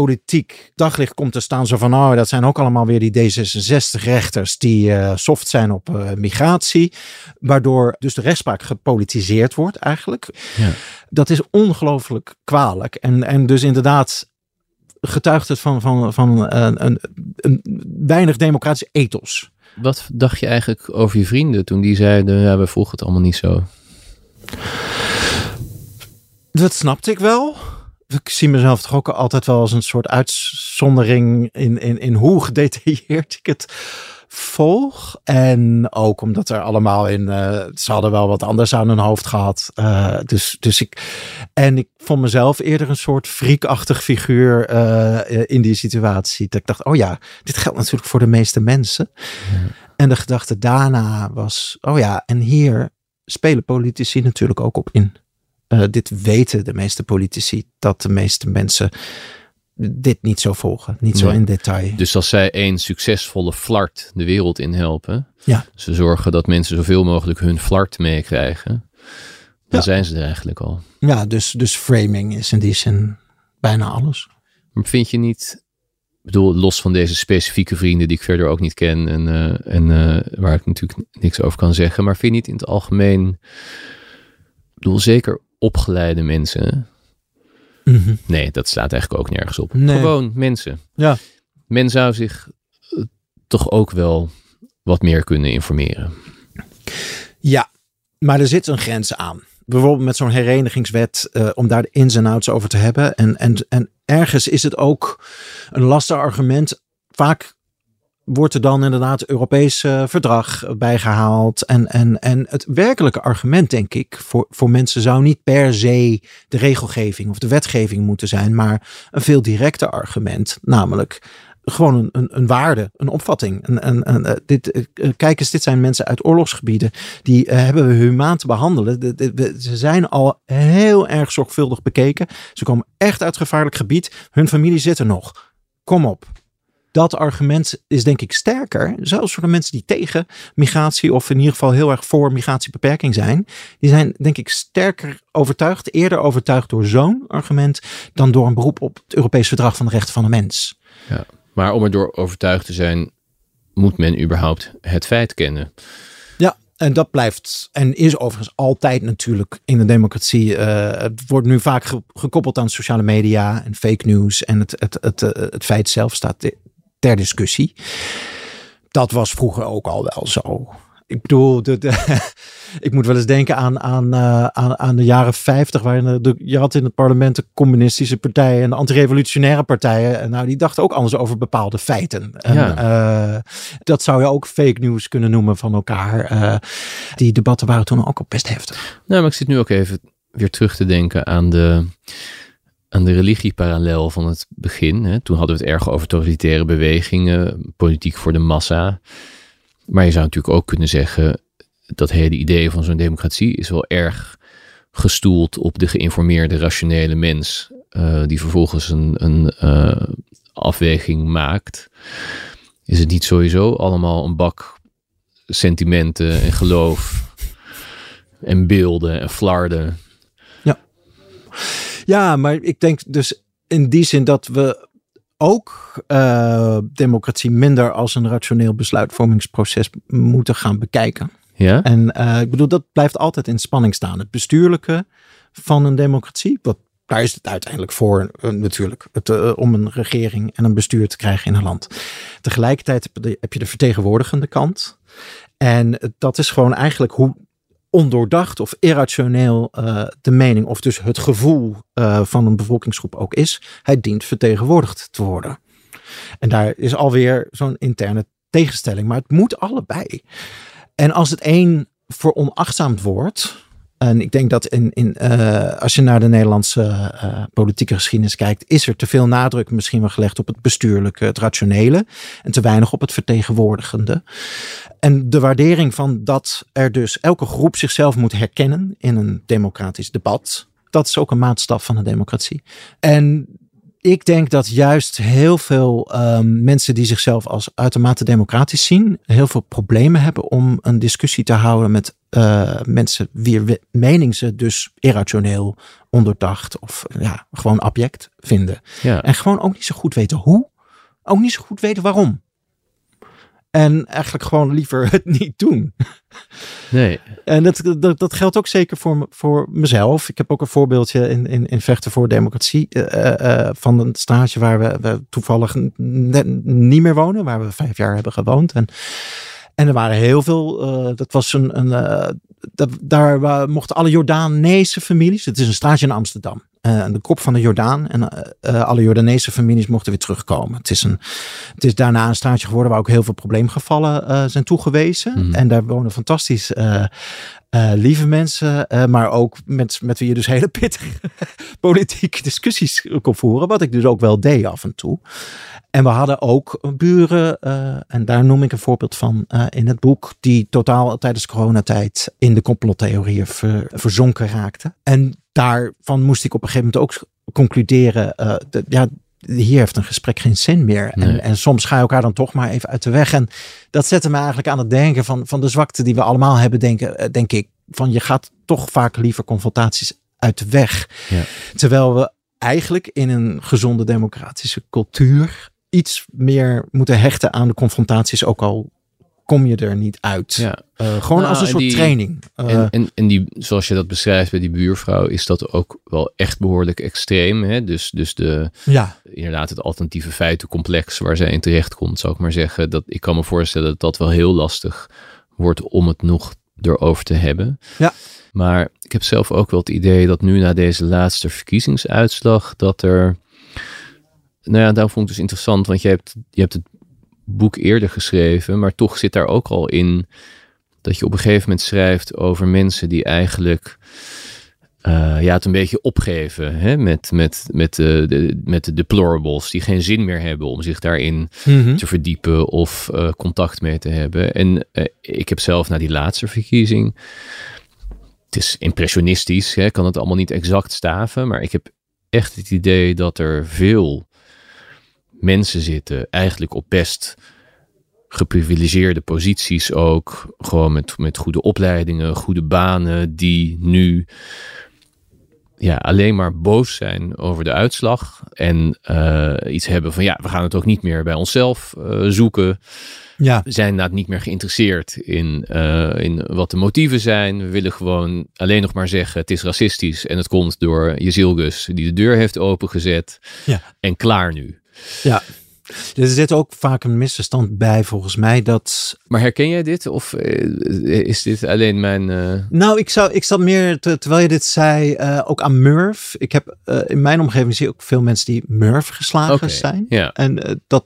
politiek daglicht komt te staan. Zo van, oh, dat zijn ook allemaal weer die D66-rechters die uh, soft zijn op uh, migratie. Waardoor dus de rechtspraak gepolitiseerd wordt eigenlijk. Ja. Dat is ongelooflijk kwalijk. En, en dus inderdaad getuigt het van, van, van een, een, een weinig democratisch ethos. Wat dacht je eigenlijk over je vrienden toen die zeiden, ja, we volgen het allemaal niet zo? Dat snapte ik wel ik zie mezelf toch ook altijd wel als een soort uitzondering in, in, in hoe gedetailleerd ik het volg. En ook omdat er allemaal in. Uh, ze hadden wel wat anders aan hun hoofd gehad. Uh, dus, dus ik. En ik vond mezelf eerder een soort friekachtig figuur uh, in die situatie. Dat ik dacht: oh ja, dit geldt natuurlijk voor de meeste mensen. En de gedachte daarna was: oh ja, en hier spelen politici natuurlijk ook op in. Uh, dit weten de meeste politici, dat de meeste mensen dit niet zo volgen, niet zo in detail. Dus als zij één succesvolle flart de wereld in helpen, ja. ze zorgen dat mensen zoveel mogelijk hun flart meekrijgen, dan zijn ze er eigenlijk al. Ja, dus, dus framing is in die zin bijna alles. Maar vind je niet, ik bedoel, los van deze specifieke vrienden die ik verder ook niet ken en, uh, en uh, waar ik natuurlijk niks over kan zeggen, maar vind je niet in het algemeen, bedoel, zeker opgeleide mensen. Mhm. Nee, dat staat eigenlijk ook nergens op. Gewoon mensen. Ja. Men zou zich eh, toch ook wel wat meer kunnen informeren. Ja, maar er zit een grens aan. Bijvoorbeeld met zo'n herenigingswet, uh, om daar de ins en outs over te hebben. En, en, en ergens is het ook een lastig argument. Vaak wordt er dan inderdaad het Europese verdrag bijgehaald. En, en, en het werkelijke argument, denk ik, voor, voor mensen zou niet per se de regelgeving of de wetgeving moeten zijn, maar een veel directer argument, namelijk gewoon een, een, een, waarde, een opvatting. Een, een, eh, dit, eh, kijk eens, dit zijn mensen uit oorlogsgebieden. Die hebben we humaan te behandelen. ze zijn al heel erg zorgvuldig bekeken. Ze komen echt uit gevaarlijk gebied. Hun familie zit er nog. Kom op dat argument is denk ik sterker. Zelfs voor de mensen die tegen migratie of in ieder geval heel erg voor migratiebeperking zijn. Die zijn denk ik sterker overtuigd, eerder overtuigd door zo'n argument dan door een beroep op het Europees Verdrag van de Rechten van de Mens. Ja, maar om er door overtuigd te zijn, moet men überhaupt het feit kennen. Ja, en dat blijft en is overigens altijd natuurlijk in de democratie. Uh, het wordt nu vaak gekoppeld aan sociale media en fake news. En het, het, het, het, het feit zelf staat ter discussie. Dat was vroeger ook al wel zo. Ik bedoel, de, de ik moet wel eens denken aan, aan, uh, aan, aan de jaren 50, waarin de, je had in het parlement de communistische partijen en de antirevolutionaire partijen. En nou, die dachten ook anders over bepaalde feiten. En, ja. uh, dat zou je ook fake news kunnen noemen van elkaar. Uh, die debatten waren toen ook al best heftig. Nou, maar ik zit nu ook even weer terug te denken aan de aan de religieparallel van het begin. Hè. Toen hadden we het erg over totalitaire bewegingen, politiek voor de massa. Maar je zou natuurlijk ook kunnen zeggen, dat hele idee van zo'n democratie is wel erg gestoeld op de geïnformeerde, rationele mens, uh, die vervolgens een, een uh, afweging maakt. Is het niet sowieso allemaal een bak sentimenten en geloof en beelden en flarden? Ja. Ja, maar ik denk dus in die zin dat we ook uh, democratie minder als een rationeel besluitvormingsproces moeten gaan bekijken. Ja? En uh, ik bedoel, dat blijft altijd in spanning staan. Het bestuurlijke van een democratie, wat, daar is het uiteindelijk voor uh, natuurlijk, het, om een regering en een bestuur te krijgen in een land. Tegelijkertijd heb je de vertegenwoordigende kant. En dat is gewoon eigenlijk hoe ondoordacht of irrationeel de mening of dus het gevoel van een bevolkingsgroep ook is. Hij dient vertegenwoordigd te worden. En daar is alweer zo'n interne tegenstelling, maar het moet allebei. En als het een veronachtzaamd wordt. En ik denk dat in, in, uh, als je naar de Nederlandse uh, politieke geschiedenis kijkt, is er te veel nadruk misschien wel gelegd op het bestuurlijke, het rationele. En te weinig op het vertegenwoordigende. En de waardering van dat er dus elke groep zichzelf moet herkennen in een democratisch debat. Dat is ook een maatstaf van een democratie. En ik denk dat juist heel veel um, mensen die zichzelf als uitermate democratisch zien, heel veel problemen hebben om een discussie te houden met uh, mensen wie mening ze dus irrationeel, onderdacht of ja, gewoon abject vinden. Ja. En gewoon ook niet zo goed weten hoe, ook niet zo goed weten waarom. En eigenlijk gewoon liever het niet doen. Nee. En dat, dat, dat geldt ook zeker voor, voor mezelf. Ik heb ook een voorbeeldje in, in, in Vechten voor Democratie. Uh, uh, van een stage waar we, we toevallig net niet meer wonen. Waar we vijf jaar hebben gewoond. En, en er waren heel veel. Uh, dat was een. een dat, daar mochten alle Jordaanese families. Het is een stage in Amsterdam uh, de kop van de Jordaan. En uh, alle Jordaanese families mochten weer terugkomen. Het is, een, het is daarna een straatje geworden waar ook heel veel probleemgevallen zijn toegewezen. Mm. En daar wonen fantastisch lieve mensen. maar ook met, met wie je dus hele pittige politieke discussies kon voeren. Wat ik dus ook wel deed af en toe. En we hadden ook buren, uh, en daar noem ik een voorbeeld van in het boek, die totaal tijdens coronatijd in de complottheorieën ver, verzonken raakten. En daarvan moest ik op een gegeven moment ook concluderen, uh, de, ja, hier heeft een gesprek geen zin meer. Nee. En, en, soms ga je elkaar dan toch maar even uit de weg. En dat zette me eigenlijk aan het denken van, van de zwakte die we allemaal hebben, denken, denk ik. Van je gaat toch vaak liever confrontaties uit de weg. Ja. Terwijl we eigenlijk in een gezonde democratische cultuur iets meer moeten hechten aan de confrontaties, ook al kom je er niet uit. Ja. Uh, gewoon Nou, als een en soort die- training. Uh, En, en, en die, zoals je dat beschrijft bij die buurvrouw, is dat ook wel echt behoorlijk extreem. Hè? Dus, dus de, ja, inderdaad het alternatieve feitencomplex waar zij in terecht komt, zou ik maar zeggen. Dat, ik kan me voorstellen dat dat wel heel lastig wordt om het nog erover te hebben. Ja. Maar ik heb zelf ook wel het idee dat nu na deze laatste verkiezingsuitslag, dat er... Nou ja, daarom vond ik het dus interessant, want je hebt, je hebt het boek eerder geschreven, maar toch zit daar ook al in dat je op een gegeven moment schrijft over mensen die eigenlijk eh, ja, het een beetje opgeven hè? Met, met, met, de, de, met de deplorables, die geen zin meer hebben om zich daarin Mhm. te verdiepen of eh, contact mee te hebben. En eh, ik heb zelf na die laatste verkiezing, het is impressionistisch, hè? ik kan het allemaal niet exact staven, maar ik heb echt het idee dat er veel mensen zitten, eigenlijk op best geprivilegeerde posities ook, gewoon met, met goede opleidingen, goede banen, die nu ja, alleen maar boos zijn over de uitslag en eh, iets hebben van ja, we gaan het ook niet meer bij onszelf eh, zoeken. ja, We zijn inderdaad niet meer geïnteresseerd in, eh, in wat de motieven zijn. We willen gewoon alleen nog maar zeggen het is racistisch en het komt door Jezilgus die de deur heeft opengezet. Ja. En klaar nu. Ja. Er zit ook vaak een misverstand bij, volgens mij, dat... Maar herken jij dit? Of eh, is dit alleen mijn... Uh... Nou, ik, zou, ik zat meer, terwijl je dit zei, uh, ook aan Murph. Ik heb in mijn omgeving zie ik ook veel mensen die Murph geslagen okay, zijn. Ja. En dat...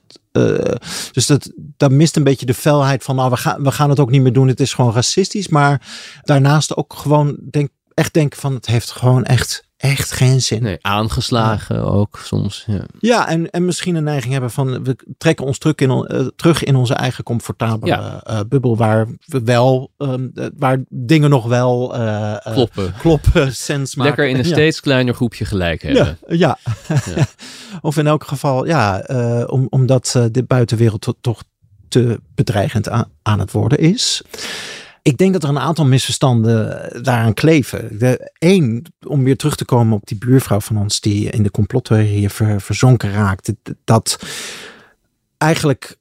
dus dat, dat mist een beetje de felheid van, nou, we gaan, we gaan het ook niet meer doen. Het is gewoon racistisch. Maar daarnaast ook gewoon denk, echt denken van, het heeft gewoon echt echt geen zin. Nee, aangeslagen ook soms. Ja, ja en, en misschien een neiging hebben van we trekken ons terug in, uh, terug in onze eigen comfortabele ja. uh, bubbel, waar we wel, um, waar dingen nog wel uh, kloppen, kloppen sens maken. Lekker in een steeds kleiner groepje gelijk hebben. Ja, ja. of in elk geval, ja, om, omdat de buitenwereld toch te bedreigend aan, aan het worden is. Ik denk dat er een aantal misverstanden daaraan kleven. De, één, om weer terug te komen op die buurvrouw van ons die in de complottheorie ver, verzonken raakt. Dat eigenlijk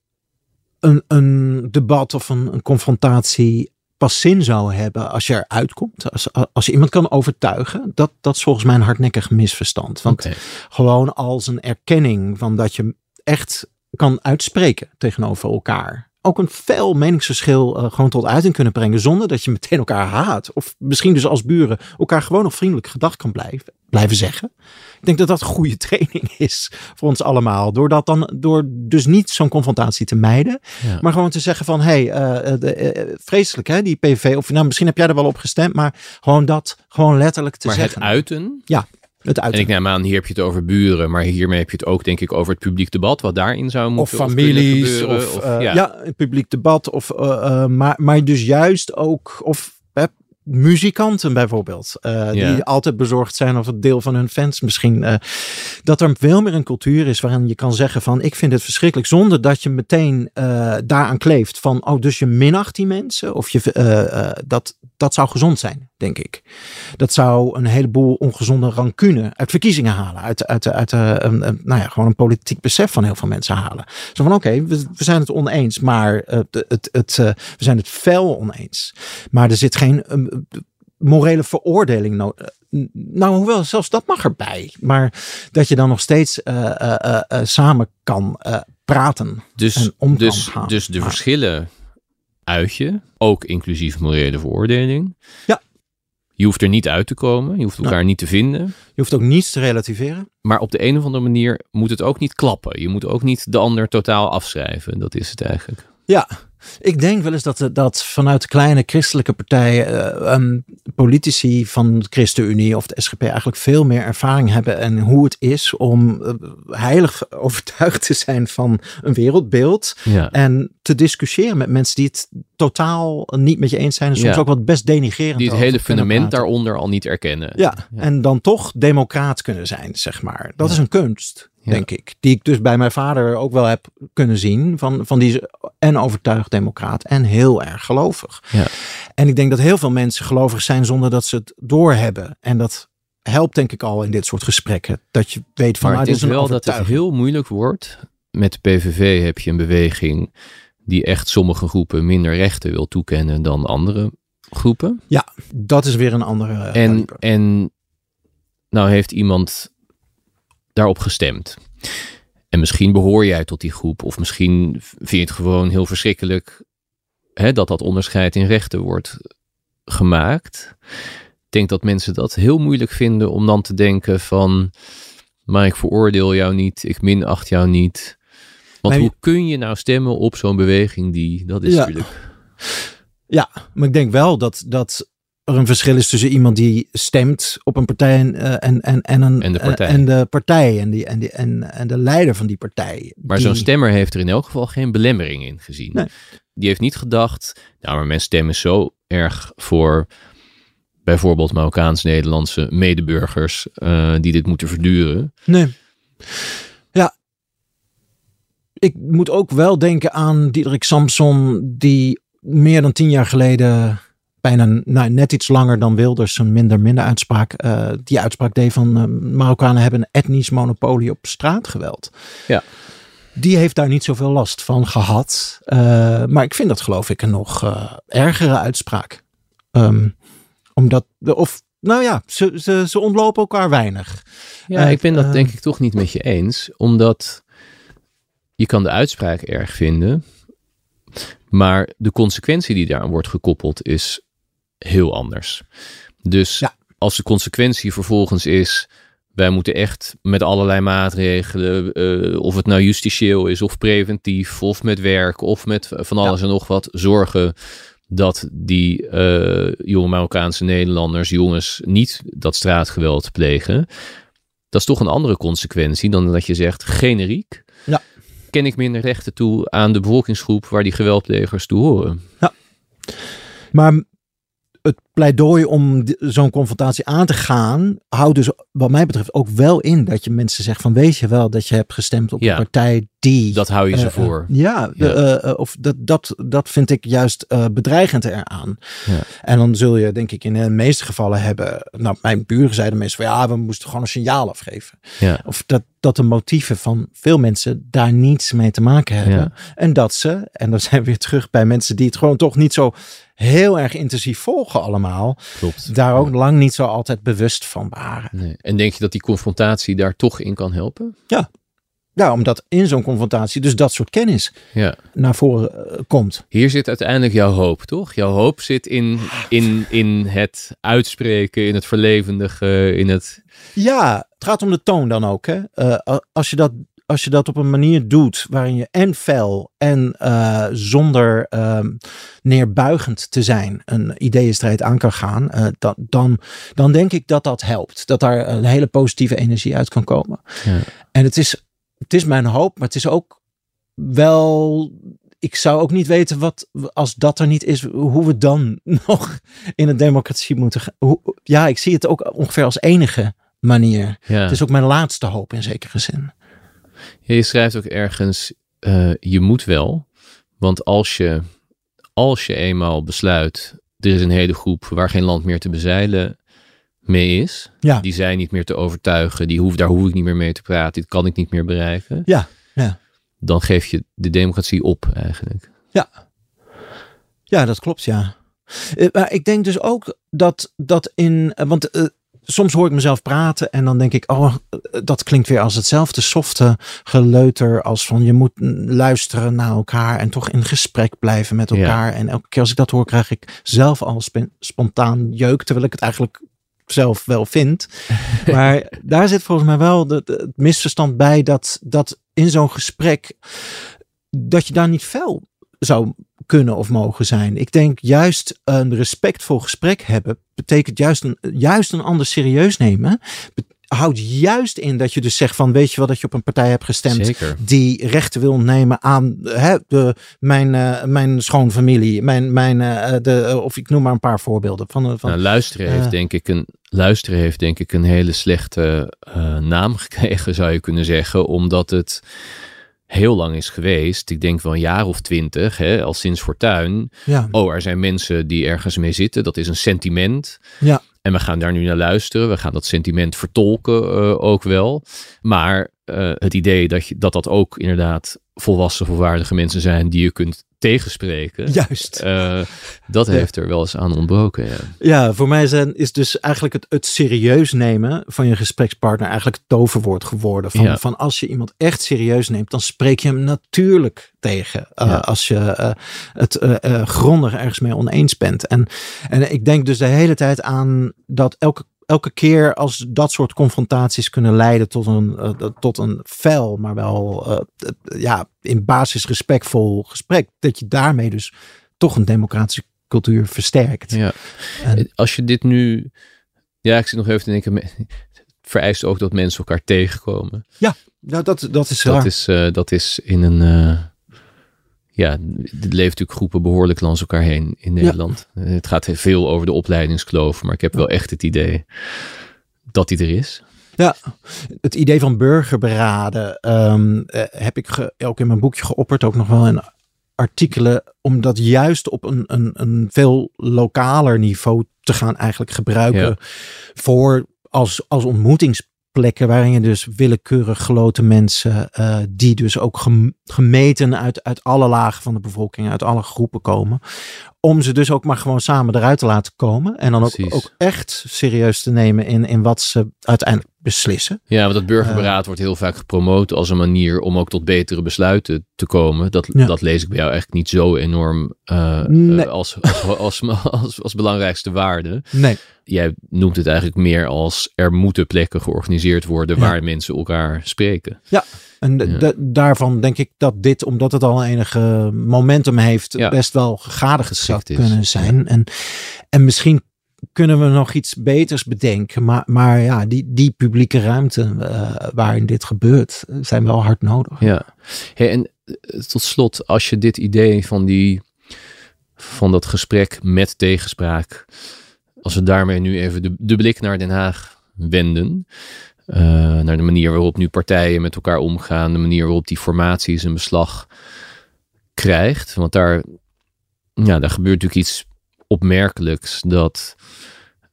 een, een debat of een, een confrontatie pas zin zou hebben als je eruit komt. Als, als je iemand kan overtuigen. Dat, dat is volgens mij een hardnekkig misverstand. Want gewoon als een erkenning van dat je echt kan uitspreken tegenover elkaar ook een fel meningsverschil uh, gewoon tot uiting kunnen brengen. Zonder dat je meteen elkaar haat. Of misschien dus als buren elkaar gewoon nog vriendelijk gedag kan blijven, blijven zeggen. Ik denk dat dat goede training is voor ons allemaal. Door, dat dan, door dus niet zo'n confrontatie te mijden. Maar gewoon te zeggen van, hé, hey, uh, vreselijk hè, die PVV. Of nou, misschien heb jij er wel op gestemd. Maar gewoon dat, gewoon letterlijk te zeggen. Maar het uiten? Ja, het en ik neem aan, hier heb je het over buren, maar hiermee heb je het ook, denk ik, over het publiek debat, wat daarin zou moeten Of families, of, of, uh, ja. ja. het publiek debat, of, uh, uh, maar, maar dus juist ook, of muzikanten bijvoorbeeld, uh, die altijd bezorgd zijn of het deel van hun fans misschien, uh, dat er veel meer een cultuur is waarin je kan zeggen van ik vind het verschrikkelijk, zonder dat je meteen uh, daaraan kleeft van oh dus je minacht die mensen of je dat dat zou gezond zijn, denk ik. Dat zou een heleboel ongezonde rancune uit verkiezingen halen, uit, uit, uit, uit een, nou ja, gewoon een politiek besef van heel veel mensen halen. Zo van oké, we, we, zijn het oneens, maar het, het, het, we zijn het fel oneens. Maar er zit geen morele veroordeling nodig. Nou, hoewel, zelfs dat mag erbij. Maar dat je dan nog steeds uh, uh, uh, samen kan praten. Dus, en om dus, gaan. dus de verschillen uit je, ook inclusief morele veroordeling. Ja. Je hoeft er niet uit te komen. Je hoeft elkaar nou, niet te vinden. Je hoeft ook niets te relativeren. Maar op de een of andere manier moet het ook niet klappen. Je moet ook niet de ander totaal afschrijven. Dat is het eigenlijk. Ja, ik denk wel eens dat, dat vanuit de kleine christelijke partijen uh, politici van de ChristenUnie of de SGP eigenlijk veel meer ervaring hebben en hoe het is om uh, heilig overtuigd te zijn van een wereldbeeld ja. en te discussiëren met mensen die het totaal niet met je eens zijn en soms Ja. ook wat best denigrerend Die het hele fundament daaronder al niet erkennen. Ja, en dan toch democraat kunnen zijn, zeg maar. Dat Ja. is een kunst, Ja. denk ik. Die ik dus bij mijn vader ook wel heb kunnen zien. Van, van die is en overtuigd democraat en heel erg gelovig. Ja. En ik denk dat heel veel mensen gelovig zijn zonder dat ze het doorhebben. En dat helpt denk ik al in dit soort gesprekken. Dat je weet van, Maar het is is wel dat het heel moeilijk wordt. Met de PVV heb je een beweging die echt sommige groepen minder rechten wil toekennen dan andere groepen. Dat is weer een andere En, en nou heeft iemand daarop gestemd. En misschien behoor jij tot die groep, of misschien vind je het gewoon heel verschrikkelijk hè, dat dat onderscheid in rechten wordt gemaakt. Ik denk dat mensen dat heel moeilijk vinden om dan te denken van, maar ik veroordeel jou niet, ik minacht jou niet. Want hoe kun je nou stemmen op zo'n beweging die, dat is Ja. natuurlijk... Ja, maar ik denk wel dat, dat er een verschil is tussen iemand die stemt op een partij en, eh, en, en, en, een, En de partij. en de partij en, die, en, die, en, en de leider van die partij. Maar Die- zo'n stemmer heeft er in elk geval geen belemmering in gezien. Nee. Die heeft niet gedacht, nou maar mijn stem is zo erg voor bijvoorbeeld Marokkaans-Nederlandse medeburgers eh, die dit moeten verduren. Nee. Ja. Ik moet ook wel denken aan Diederik Samson, die meer dan tien jaar geleden, bijna nou, net iets langer dan Wilders, een minder minder uitspraak, eh, die uitspraak deed van eh, Marokkanen hebben een etnisch monopolie op straatgeweld. Ja. Die heeft daar niet zoveel last van gehad. Eh, maar ik vind dat geloof ik een nog ergere uitspraak. Ehm, omdat, of nou ja, ze, ze, ze ontlopen elkaar weinig. Ja, ik ben dat denk ik toch niet met je eens, omdat je kan de uitspraak erg vinden, maar de consequentie die daaraan wordt gekoppeld is heel anders. Dus Ja. als de consequentie vervolgens is, wij moeten echt met allerlei maatregelen, eh, of het nou justitieel is of preventief, of met werk, of met van alles en nog wat, zorgen dat die eh, jonge Marokkaanse Nederlanders, jongens, niet dat straatgeweld plegen. Dat is toch een andere consequentie dan dat je zegt, generiek, Ja. ken ik minder rechten toe aan de bevolkingsgroep waar die geweldplegers toe horen. Maar het pleidooi om zo'n confrontatie aan te gaan, houdt dus wat mij betreft ook wel in dat je mensen zegt van weet je wel dat je hebt gestemd op Ja. een partij die... Dat hou je ze eh, voor. eh, ja, Ja. eh, of dat, dat, dat vind ik juist bedreigend eraan. Ja. En dan zul je denk ik in de meeste gevallen hebben, nou mijn buren zeiden meestal van ja, we moesten gewoon een signaal afgeven. Ja. Of dat, dat de motieven van veel mensen daar niets mee te maken hebben. Ja. En dat ze, en dan zijn we weer terug bij mensen die het gewoon toch niet zo heel erg intensief volgen allemaal, Klopt. daar ook lang niet zo altijd bewust van waren. Nee. En denk je dat die confrontatie daar toch in kan helpen? Ja, omdat in zo'n confrontatie dus dat soort kennis Ja. naar voren eh, komt. Hier zit uiteindelijk jouw hoop, toch? Jouw hoop zit in, in, in het uitspreken, in het verlevendigen, in het... Ja, het gaat om de toon dan ook. Hè? Eh, als, je dat, als je dat op een manier doet waarin je en fel en eh, zonder ehm, neerbuigend te zijn een ideeënstrijd aan kan gaan, eh, dan, dan, dan denk ik dat dat helpt. Dat daar een hele positieve energie uit kan komen. Ja. En het is, het is mijn hoop, maar het is ook wel. Ik zou ook niet weten wat, als dat er niet is, hoe we dan nog in een democratie moeten gaan. Ja, ik zie het ook ongeveer als enige manier. Ja. Het is ook mijn laatste hoop in zekere zin. Ja, je schrijft ook ergens, eh, je moet wel. Want als je, als je eenmaal besluit, er is een hele groep waar geen land meer te bezeilen mee is. Ja. Die zijn niet meer te overtuigen. Die hoef, daar hoef ik niet meer mee te praten. Dit kan ik niet meer bereiken. Ja, ja. Dan geef je de democratie op eigenlijk. Ja, dat klopt, ja. Eh, maar ik denk dus ook dat, dat in. eh, Want soms hoor ik mezelf praten en dan denk ik, oh, dat klinkt weer als hetzelfde softe geleuter. Als van je moet luisteren naar elkaar en toch in gesprek blijven met Ja. elkaar. En elke keer als ik dat hoor, krijg ik zelf al spontaan jeuk, terwijl ik het eigenlijk zelf wel vind. Maar daar zit volgens mij wel de, de- het misverstand bij dat, dat in zo'n gesprek, dat je daar niet fel zou kunnen of mogen zijn. Ik denk juist een respectvol gesprek hebben betekent juist een, juist een ander serieus nemen. Houdt juist in dat je dus zegt van weet je wel dat je op een partij hebt gestemd Zeker. die rechten wil nemen aan hè, de, mijn, eh, mijn schoonfamilie, mijn, mijn, eh, de, eh, of ik noem maar een paar voorbeelden van, van Nou, luisteren, heeft denk ik een, luisteren heeft denk ik een hele slechte naam gekregen, zou je kunnen zeggen. Omdat het heel lang is geweest. Ik denk wel een jaar of twintig, hè, al sinds Fortuin. ja, Oh, er zijn mensen die ergens mee zitten. Dat is een sentiment. Ja. En we gaan daar nu naar luisteren. We gaan dat sentiment vertolken eh, ook wel. Maar eh, het idee dat, je, dat dat ook inderdaad volwassen, volwaardige mensen zijn die je kunt tegenspreken. juist. eh, dat Ja. heeft er wel eens aan ontbroken. Ja. Ja, voor mij zijn, is dus eigenlijk het, het serieus nemen van je gesprekspartner eigenlijk het toverwoord geworden. Van, Ja. van als je iemand echt serieus neemt, dan spreek je hem natuurlijk tegen. eh. Als je het grondig ergens mee oneens bent. En, en ik denk dus de hele tijd aan dat elke, elke keer als dat soort confrontaties kunnen leiden tot een, eh, tot een fel, maar wel eh, ja, in basis respectvol gesprek, dat je daarmee dus toch een democratische cultuur versterkt. Ja. En- Als je dit nu. Ja, ik zit nog even te denken. Het vereist ook dat mensen elkaar tegenkomen. Nou, dat, dat is Dat is, eh, dat is in een. Ja, er leven natuurlijk groepen behoorlijk langs elkaar heen in Nederland. Eh, het gaat heel veel over de opleidingskloof, maar ik heb wel echt het idee dat die er is. Het idee van burgerberaden ehm, eh, heb ik ge- ook in mijn boekje geopperd, ook nog wel in artikelen, om dat juist op een, een, een veel lokaler niveau te gaan eigenlijk gebruiken Ja. voor als, als ontmoetingsplekken waarin je dus willekeurig geloten mensen, eh, die dus ook gem- gemeten uit, uit alle lagen van de bevolking, uit alle groepen komen, om ze dus ook maar gewoon samen eruit te laten komen. En dan ook, ook echt serieus te nemen in, in wat ze uiteindelijk beslissen. Ja, want dat Eh. burgerberaad wordt heel vaak gepromoot als een manier om ook tot betere besluiten te komen. Dat, Ja. dat lees ik bij jou eigenlijk niet zo enorm eh, Nee. eh, als, als, als, als, als belangrijkste waarde. Nee. Jij noemt het eigenlijk meer als er moeten plekken georganiseerd worden Ja. waar mensen elkaar spreken. En Ja. daarvan denk ik dat dit, omdat het al enige momentum heeft, Ja. best wel gegadigd zou kunnen zijn. En, en misschien kunnen we nog iets beters bedenken. Maar, maar ja, die, die publieke ruimte eh, waarin dit gebeurt, zijn wel hard nodig. Ja. Hey, en eh, tot slot, als je dit idee van die van dat gesprek met tegenspraak, als we daarmee nu even de, de blik naar Den Haag wenden, naar de manier waarop nu partijen met elkaar omgaan, de manier waarop die formatie zijn beslag krijgt, want daar, ja, daar gebeurt natuurlijk iets opmerkelijks dat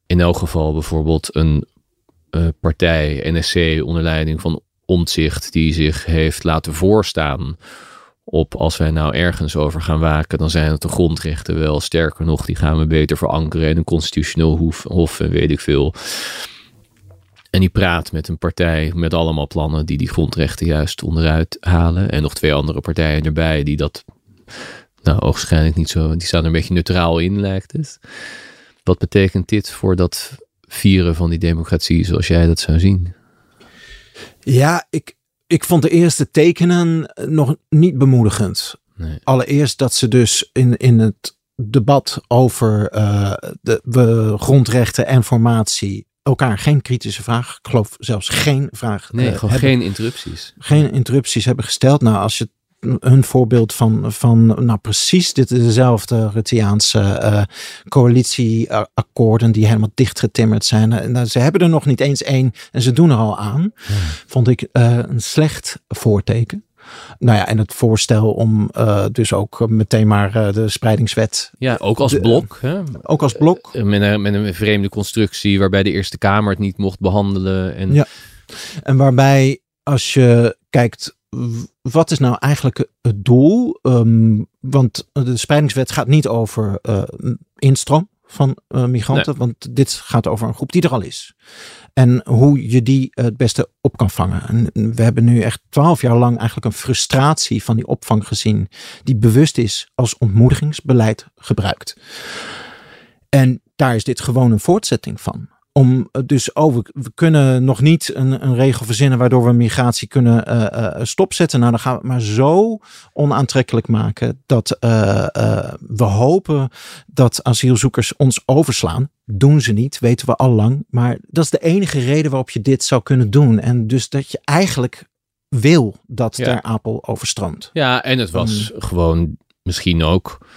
in elk geval bijvoorbeeld een eh, partij, NSC, onder leiding van Omtzigt, die zich heeft laten voorstaan op als wij nou ergens over gaan waken, dan zijn het de grondrechten wel. Sterker nog, die gaan we beter verankeren in een constitutioneel hof, hof en weet ik veel. En die praat met een partij met allemaal plannen die die grondrechten juist onderuit halen. En nog twee andere partijen erbij die dat, nou, oogschijnlijk niet zo, die staan er een beetje neutraal in, lijkt het. Wat betekent dit voor dat vieren van die democratie zoals jij dat zou zien? Ja, ik, ik vond de eerste tekenen nog niet bemoedigend. Nee. Allereerst dat ze dus in, in het debat over de, de grondrechten en formatie elkaar geen kritische vraag, ik geloof zelfs geen vraag, Nee, gewoon hebben, geen interrupties. geen interrupties hebben gesteld. Nou, als je een voorbeeld van, van nou precies dit dezelfde Rutiaanse eh coalitieakkoorden die helemaal dichtgetimmerd zijn. Eh, Nou, ze hebben er nog niet eens één en ze doen er al aan. Vond ik een slecht voorteken. Nou ja, en het voorstel om eh, dus ook meteen maar eh, de spreidingswet, Ja, ook als De- blok. Hè? ook als blok. Eh, Met een, met een vreemde constructie waarbij de Eerste Kamer het niet mocht behandelen. En Ja. En waarbij als je kijkt, wat is nou eigenlijk het doel? Ehm, want de spreidingswet gaat niet over eh, instroom van eh, migranten, want dit gaat over een groep die er al is. En hoe je die het beste op kan vangen. En we hebben nu echt twaalf jaar lang eigenlijk een frustratie van die opvang gezien, die bewust is als ontmoedigingsbeleid gebruikt. En daar is dit gewoon een voortzetting van. Om eh, dus, oh, we, we kunnen nog niet een, een regel verzinnen waardoor we migratie kunnen eh, eh, stopzetten. Nou, dan gaan we het maar zo onaantrekkelijk maken dat eh, eh, we hopen dat asielzoekers ons overslaan. Doen ze niet, weten we al lang. Maar dat is de enige reden waarop je dit zou kunnen doen. En dus dat je eigenlijk wil dat Ja. Ter Apel overstroomt. Ja, en het was gewoon misschien ook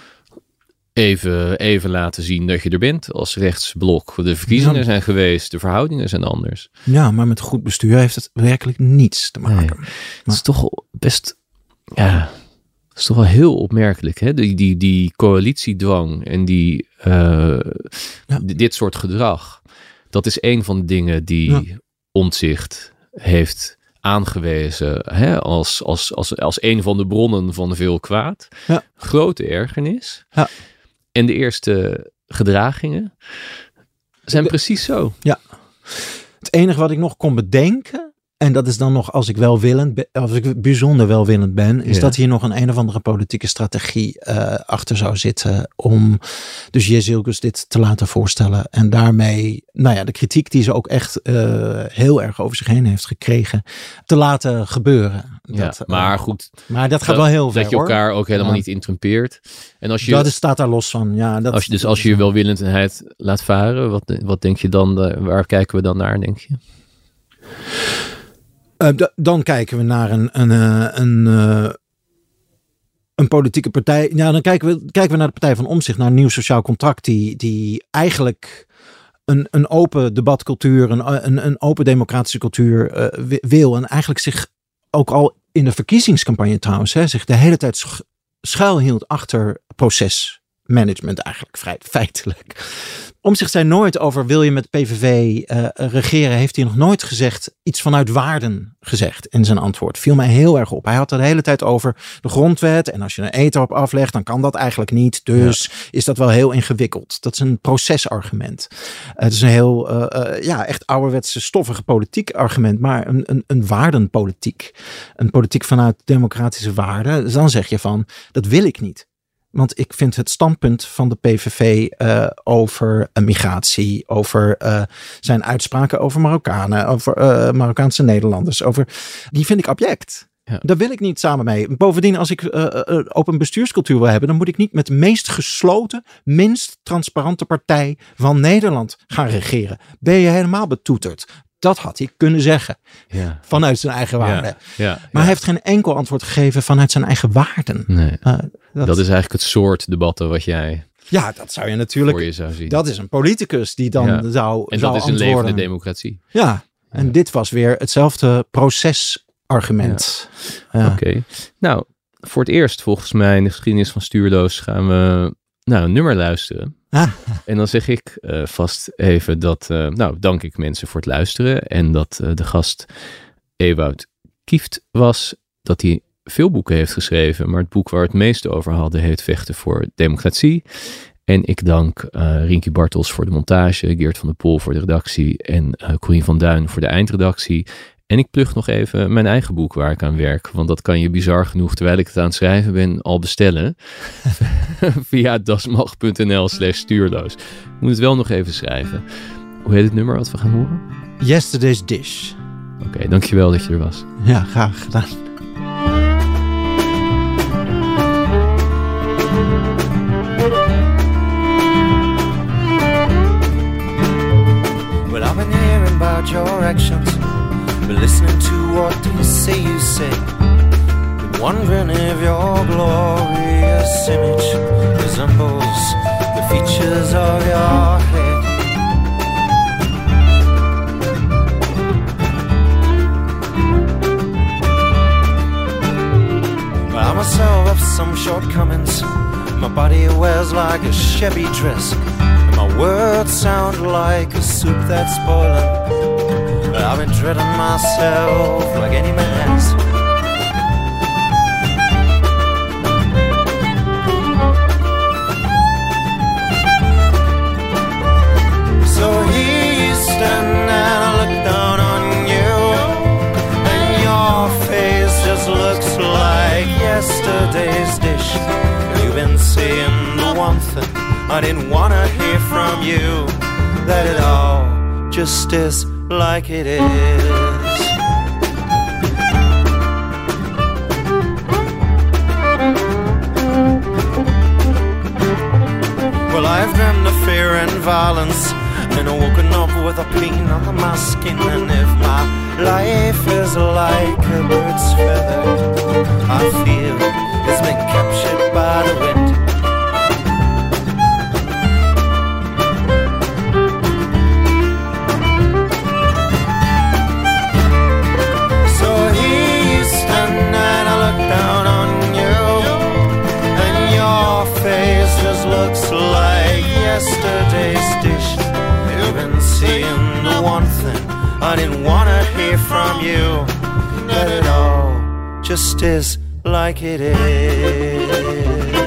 even, even laten zien dat je er bent als rechtsblok. De verkiezingen Ja. zijn geweest, de verhoudingen zijn anders. Ja, maar met goed bestuur heeft het werkelijk niets te maken. Het is toch best, ja, het is toch wel heel opmerkelijk, hè? Die, die, die coalitiedwang en die, eh, Ja. dit soort gedrag. Dat is een van de dingen die Ja. Omtzigt heeft aangewezen hè, als, als, als, als een van de bronnen van veel kwaad. Ja. Grote ergernis. Ja. En de eerste gedragingen zijn precies zo. Het enige wat ik nog kon bedenken, en dat is dan nog als ik welwillend ben, als ik bijzonder welwillend ben, is Ja. dat hier nog een een of andere politieke strategie eh, achter zou zitten om dus Jezilgus dit te laten voorstellen. En daarmee, nou ja, de kritiek die ze ook echt eh, heel erg over zich heen heeft gekregen, te laten gebeuren. Ja, Dat, eh, maar goed, maar dat gaat wel heel ver dat je hoor. elkaar ook helemaal Ja. niet interrumpeert. En als je, Dat is, staat daar los van. Ja, dat, als je, dus als je je welwillendheid laat varen, wat, wat denk je dan, waar kijken we dan naar, denk je? Eh, dan kijken we naar een, een, eh, een, eh, een politieke partij. Ja, dan kijken we, kijken we naar de Partij van Omzicht, naar een nieuw sociaal contract, die, die eigenlijk een, een open debatcultuur, een, een, een open democratische cultuur wi- wil. En eigenlijk zich ook al in de verkiezingscampagne trouwens, hè, zich de hele tijd sch- schuilhield achter proces management eigenlijk vrij feitelijk. Om zich zei nooit over wil je met PVV uh, regeren, heeft hij nog nooit gezegd iets vanuit waarden gezegd in zijn antwoord. Viel mij heel erg op. Hij had het de hele tijd over de grondwet en als je een eten op aflegt, dan kan dat eigenlijk niet. Dus is dat wel heel ingewikkeld. Dat is een procesargument. het is een heel, uh, ja, echt ouderwetse stoffige politiek argument, maar een, een, een waardenpolitiek. Een politiek vanuit democratische waarden. Dus dan zeg je van, dat wil ik niet. Want ik vind het standpunt van de PVV uh, over migratie, over uh, zijn uitspraken over Marokkanen, over uh, Marokkaanse Nederlanders, over, die vind ik object. Ja. Daar wil ik niet samen mee. Bovendien, als ik open bestuurscultuur wil hebben, dan moet ik niet met de meest gesloten, minst transparante partij van Nederland gaan regeren. Ben je helemaal betoeterd? Dat had hij kunnen zeggen. Ja. Vanuit zijn eigen waarden. Ja, maar hij heeft geen enkel antwoord gegeven vanuit zijn eigen waarden. Nee. Uh, dat, dat, is eigenlijk het soort debatten wat jij. Ja, dat zou je natuurlijk. Voor je zou zien. Dat is een politicus die dan zou. En zou dat is een levende democratie. Ja, en dit was weer hetzelfde procesargument. Oké. Nou, voor het eerst volgens mij in de geschiedenis van Stuurloos gaan we nou, een nummer luisteren. Ah. En dan zeg ik uh, vast even dat, uh, nou, dank ik mensen voor het luisteren. En dat uh, de gast Ewout Kieft was, dat hij veel boeken heeft geschreven. Maar het boek waar we het meeste over hadden heet Vechten voor Democratie. En ik dank Rinky Bartels voor de montage, Geert van der Pol voor de redactie en Corien van Duin voor de eindredactie. En ik plug nog even mijn eigen boek waar ik aan werk. Want dat kan je bizar genoeg, terwijl ik het aan het schrijven ben, al bestellen. Via dasmag.nl slash stuurloos. Ik moet het wel nog even schrijven. Hoe heet het nummer wat we gaan horen? Yesterday's Dish. Oké, okay, dankjewel dat je er was. Ja, graag gedaan. Well, I've been hearing about your actions. Been listening to what you say you say. Been wondering if your glorious image resembles the features of your head. I myself have some shortcomings. My body wears like a Chevy dress. And my words sound like a soup that's boiling. I've been treating myself like any man has. So he's standing and I look down on you, and your face just looks like yesterday's dish. You've been saying the one thing I didn't wanna hear from you, that it all just is like it is. Well, I've dreamed of fear and violence, and I've woken up with a pain under my skin. And if my life is like a bird's feather, I feel it's been captured by the wind. Yesterday's dish. You've been seeing the one thing I didn't wanna hear from you. That it all just is like it is.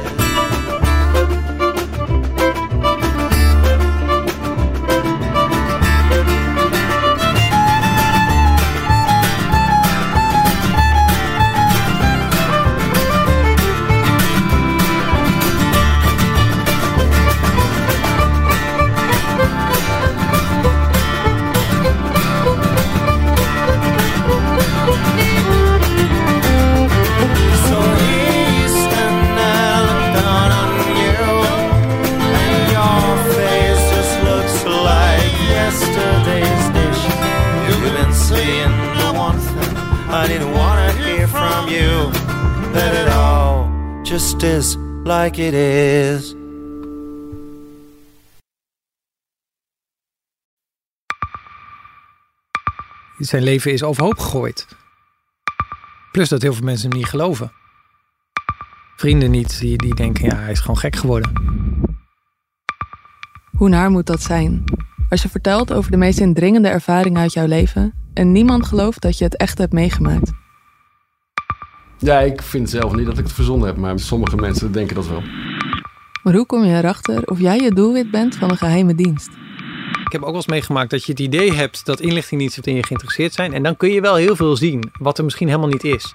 Just is like it is. Zijn leven is overhoop gegooid. Plus dat heel veel mensen hem niet geloven. Vrienden niet, die, die denken, ja, hij is gewoon gek geworden. Hoe naar moet dat zijn? Als je vertelt over de meest indringende ervaring uit jouw leven en niemand gelooft dat je het echt hebt meegemaakt. Ja, ik vind zelf niet dat ik het verzonnen heb, maar sommige mensen denken dat wel. Maar hoe kom je erachter of jij je doelwit bent van een geheime dienst? Ik heb ook wel eens meegemaakt dat je het idee hebt dat inlichtingendiensten in je geïnteresseerd zijn. En dan kun je wel heel veel zien, wat er misschien helemaal niet is.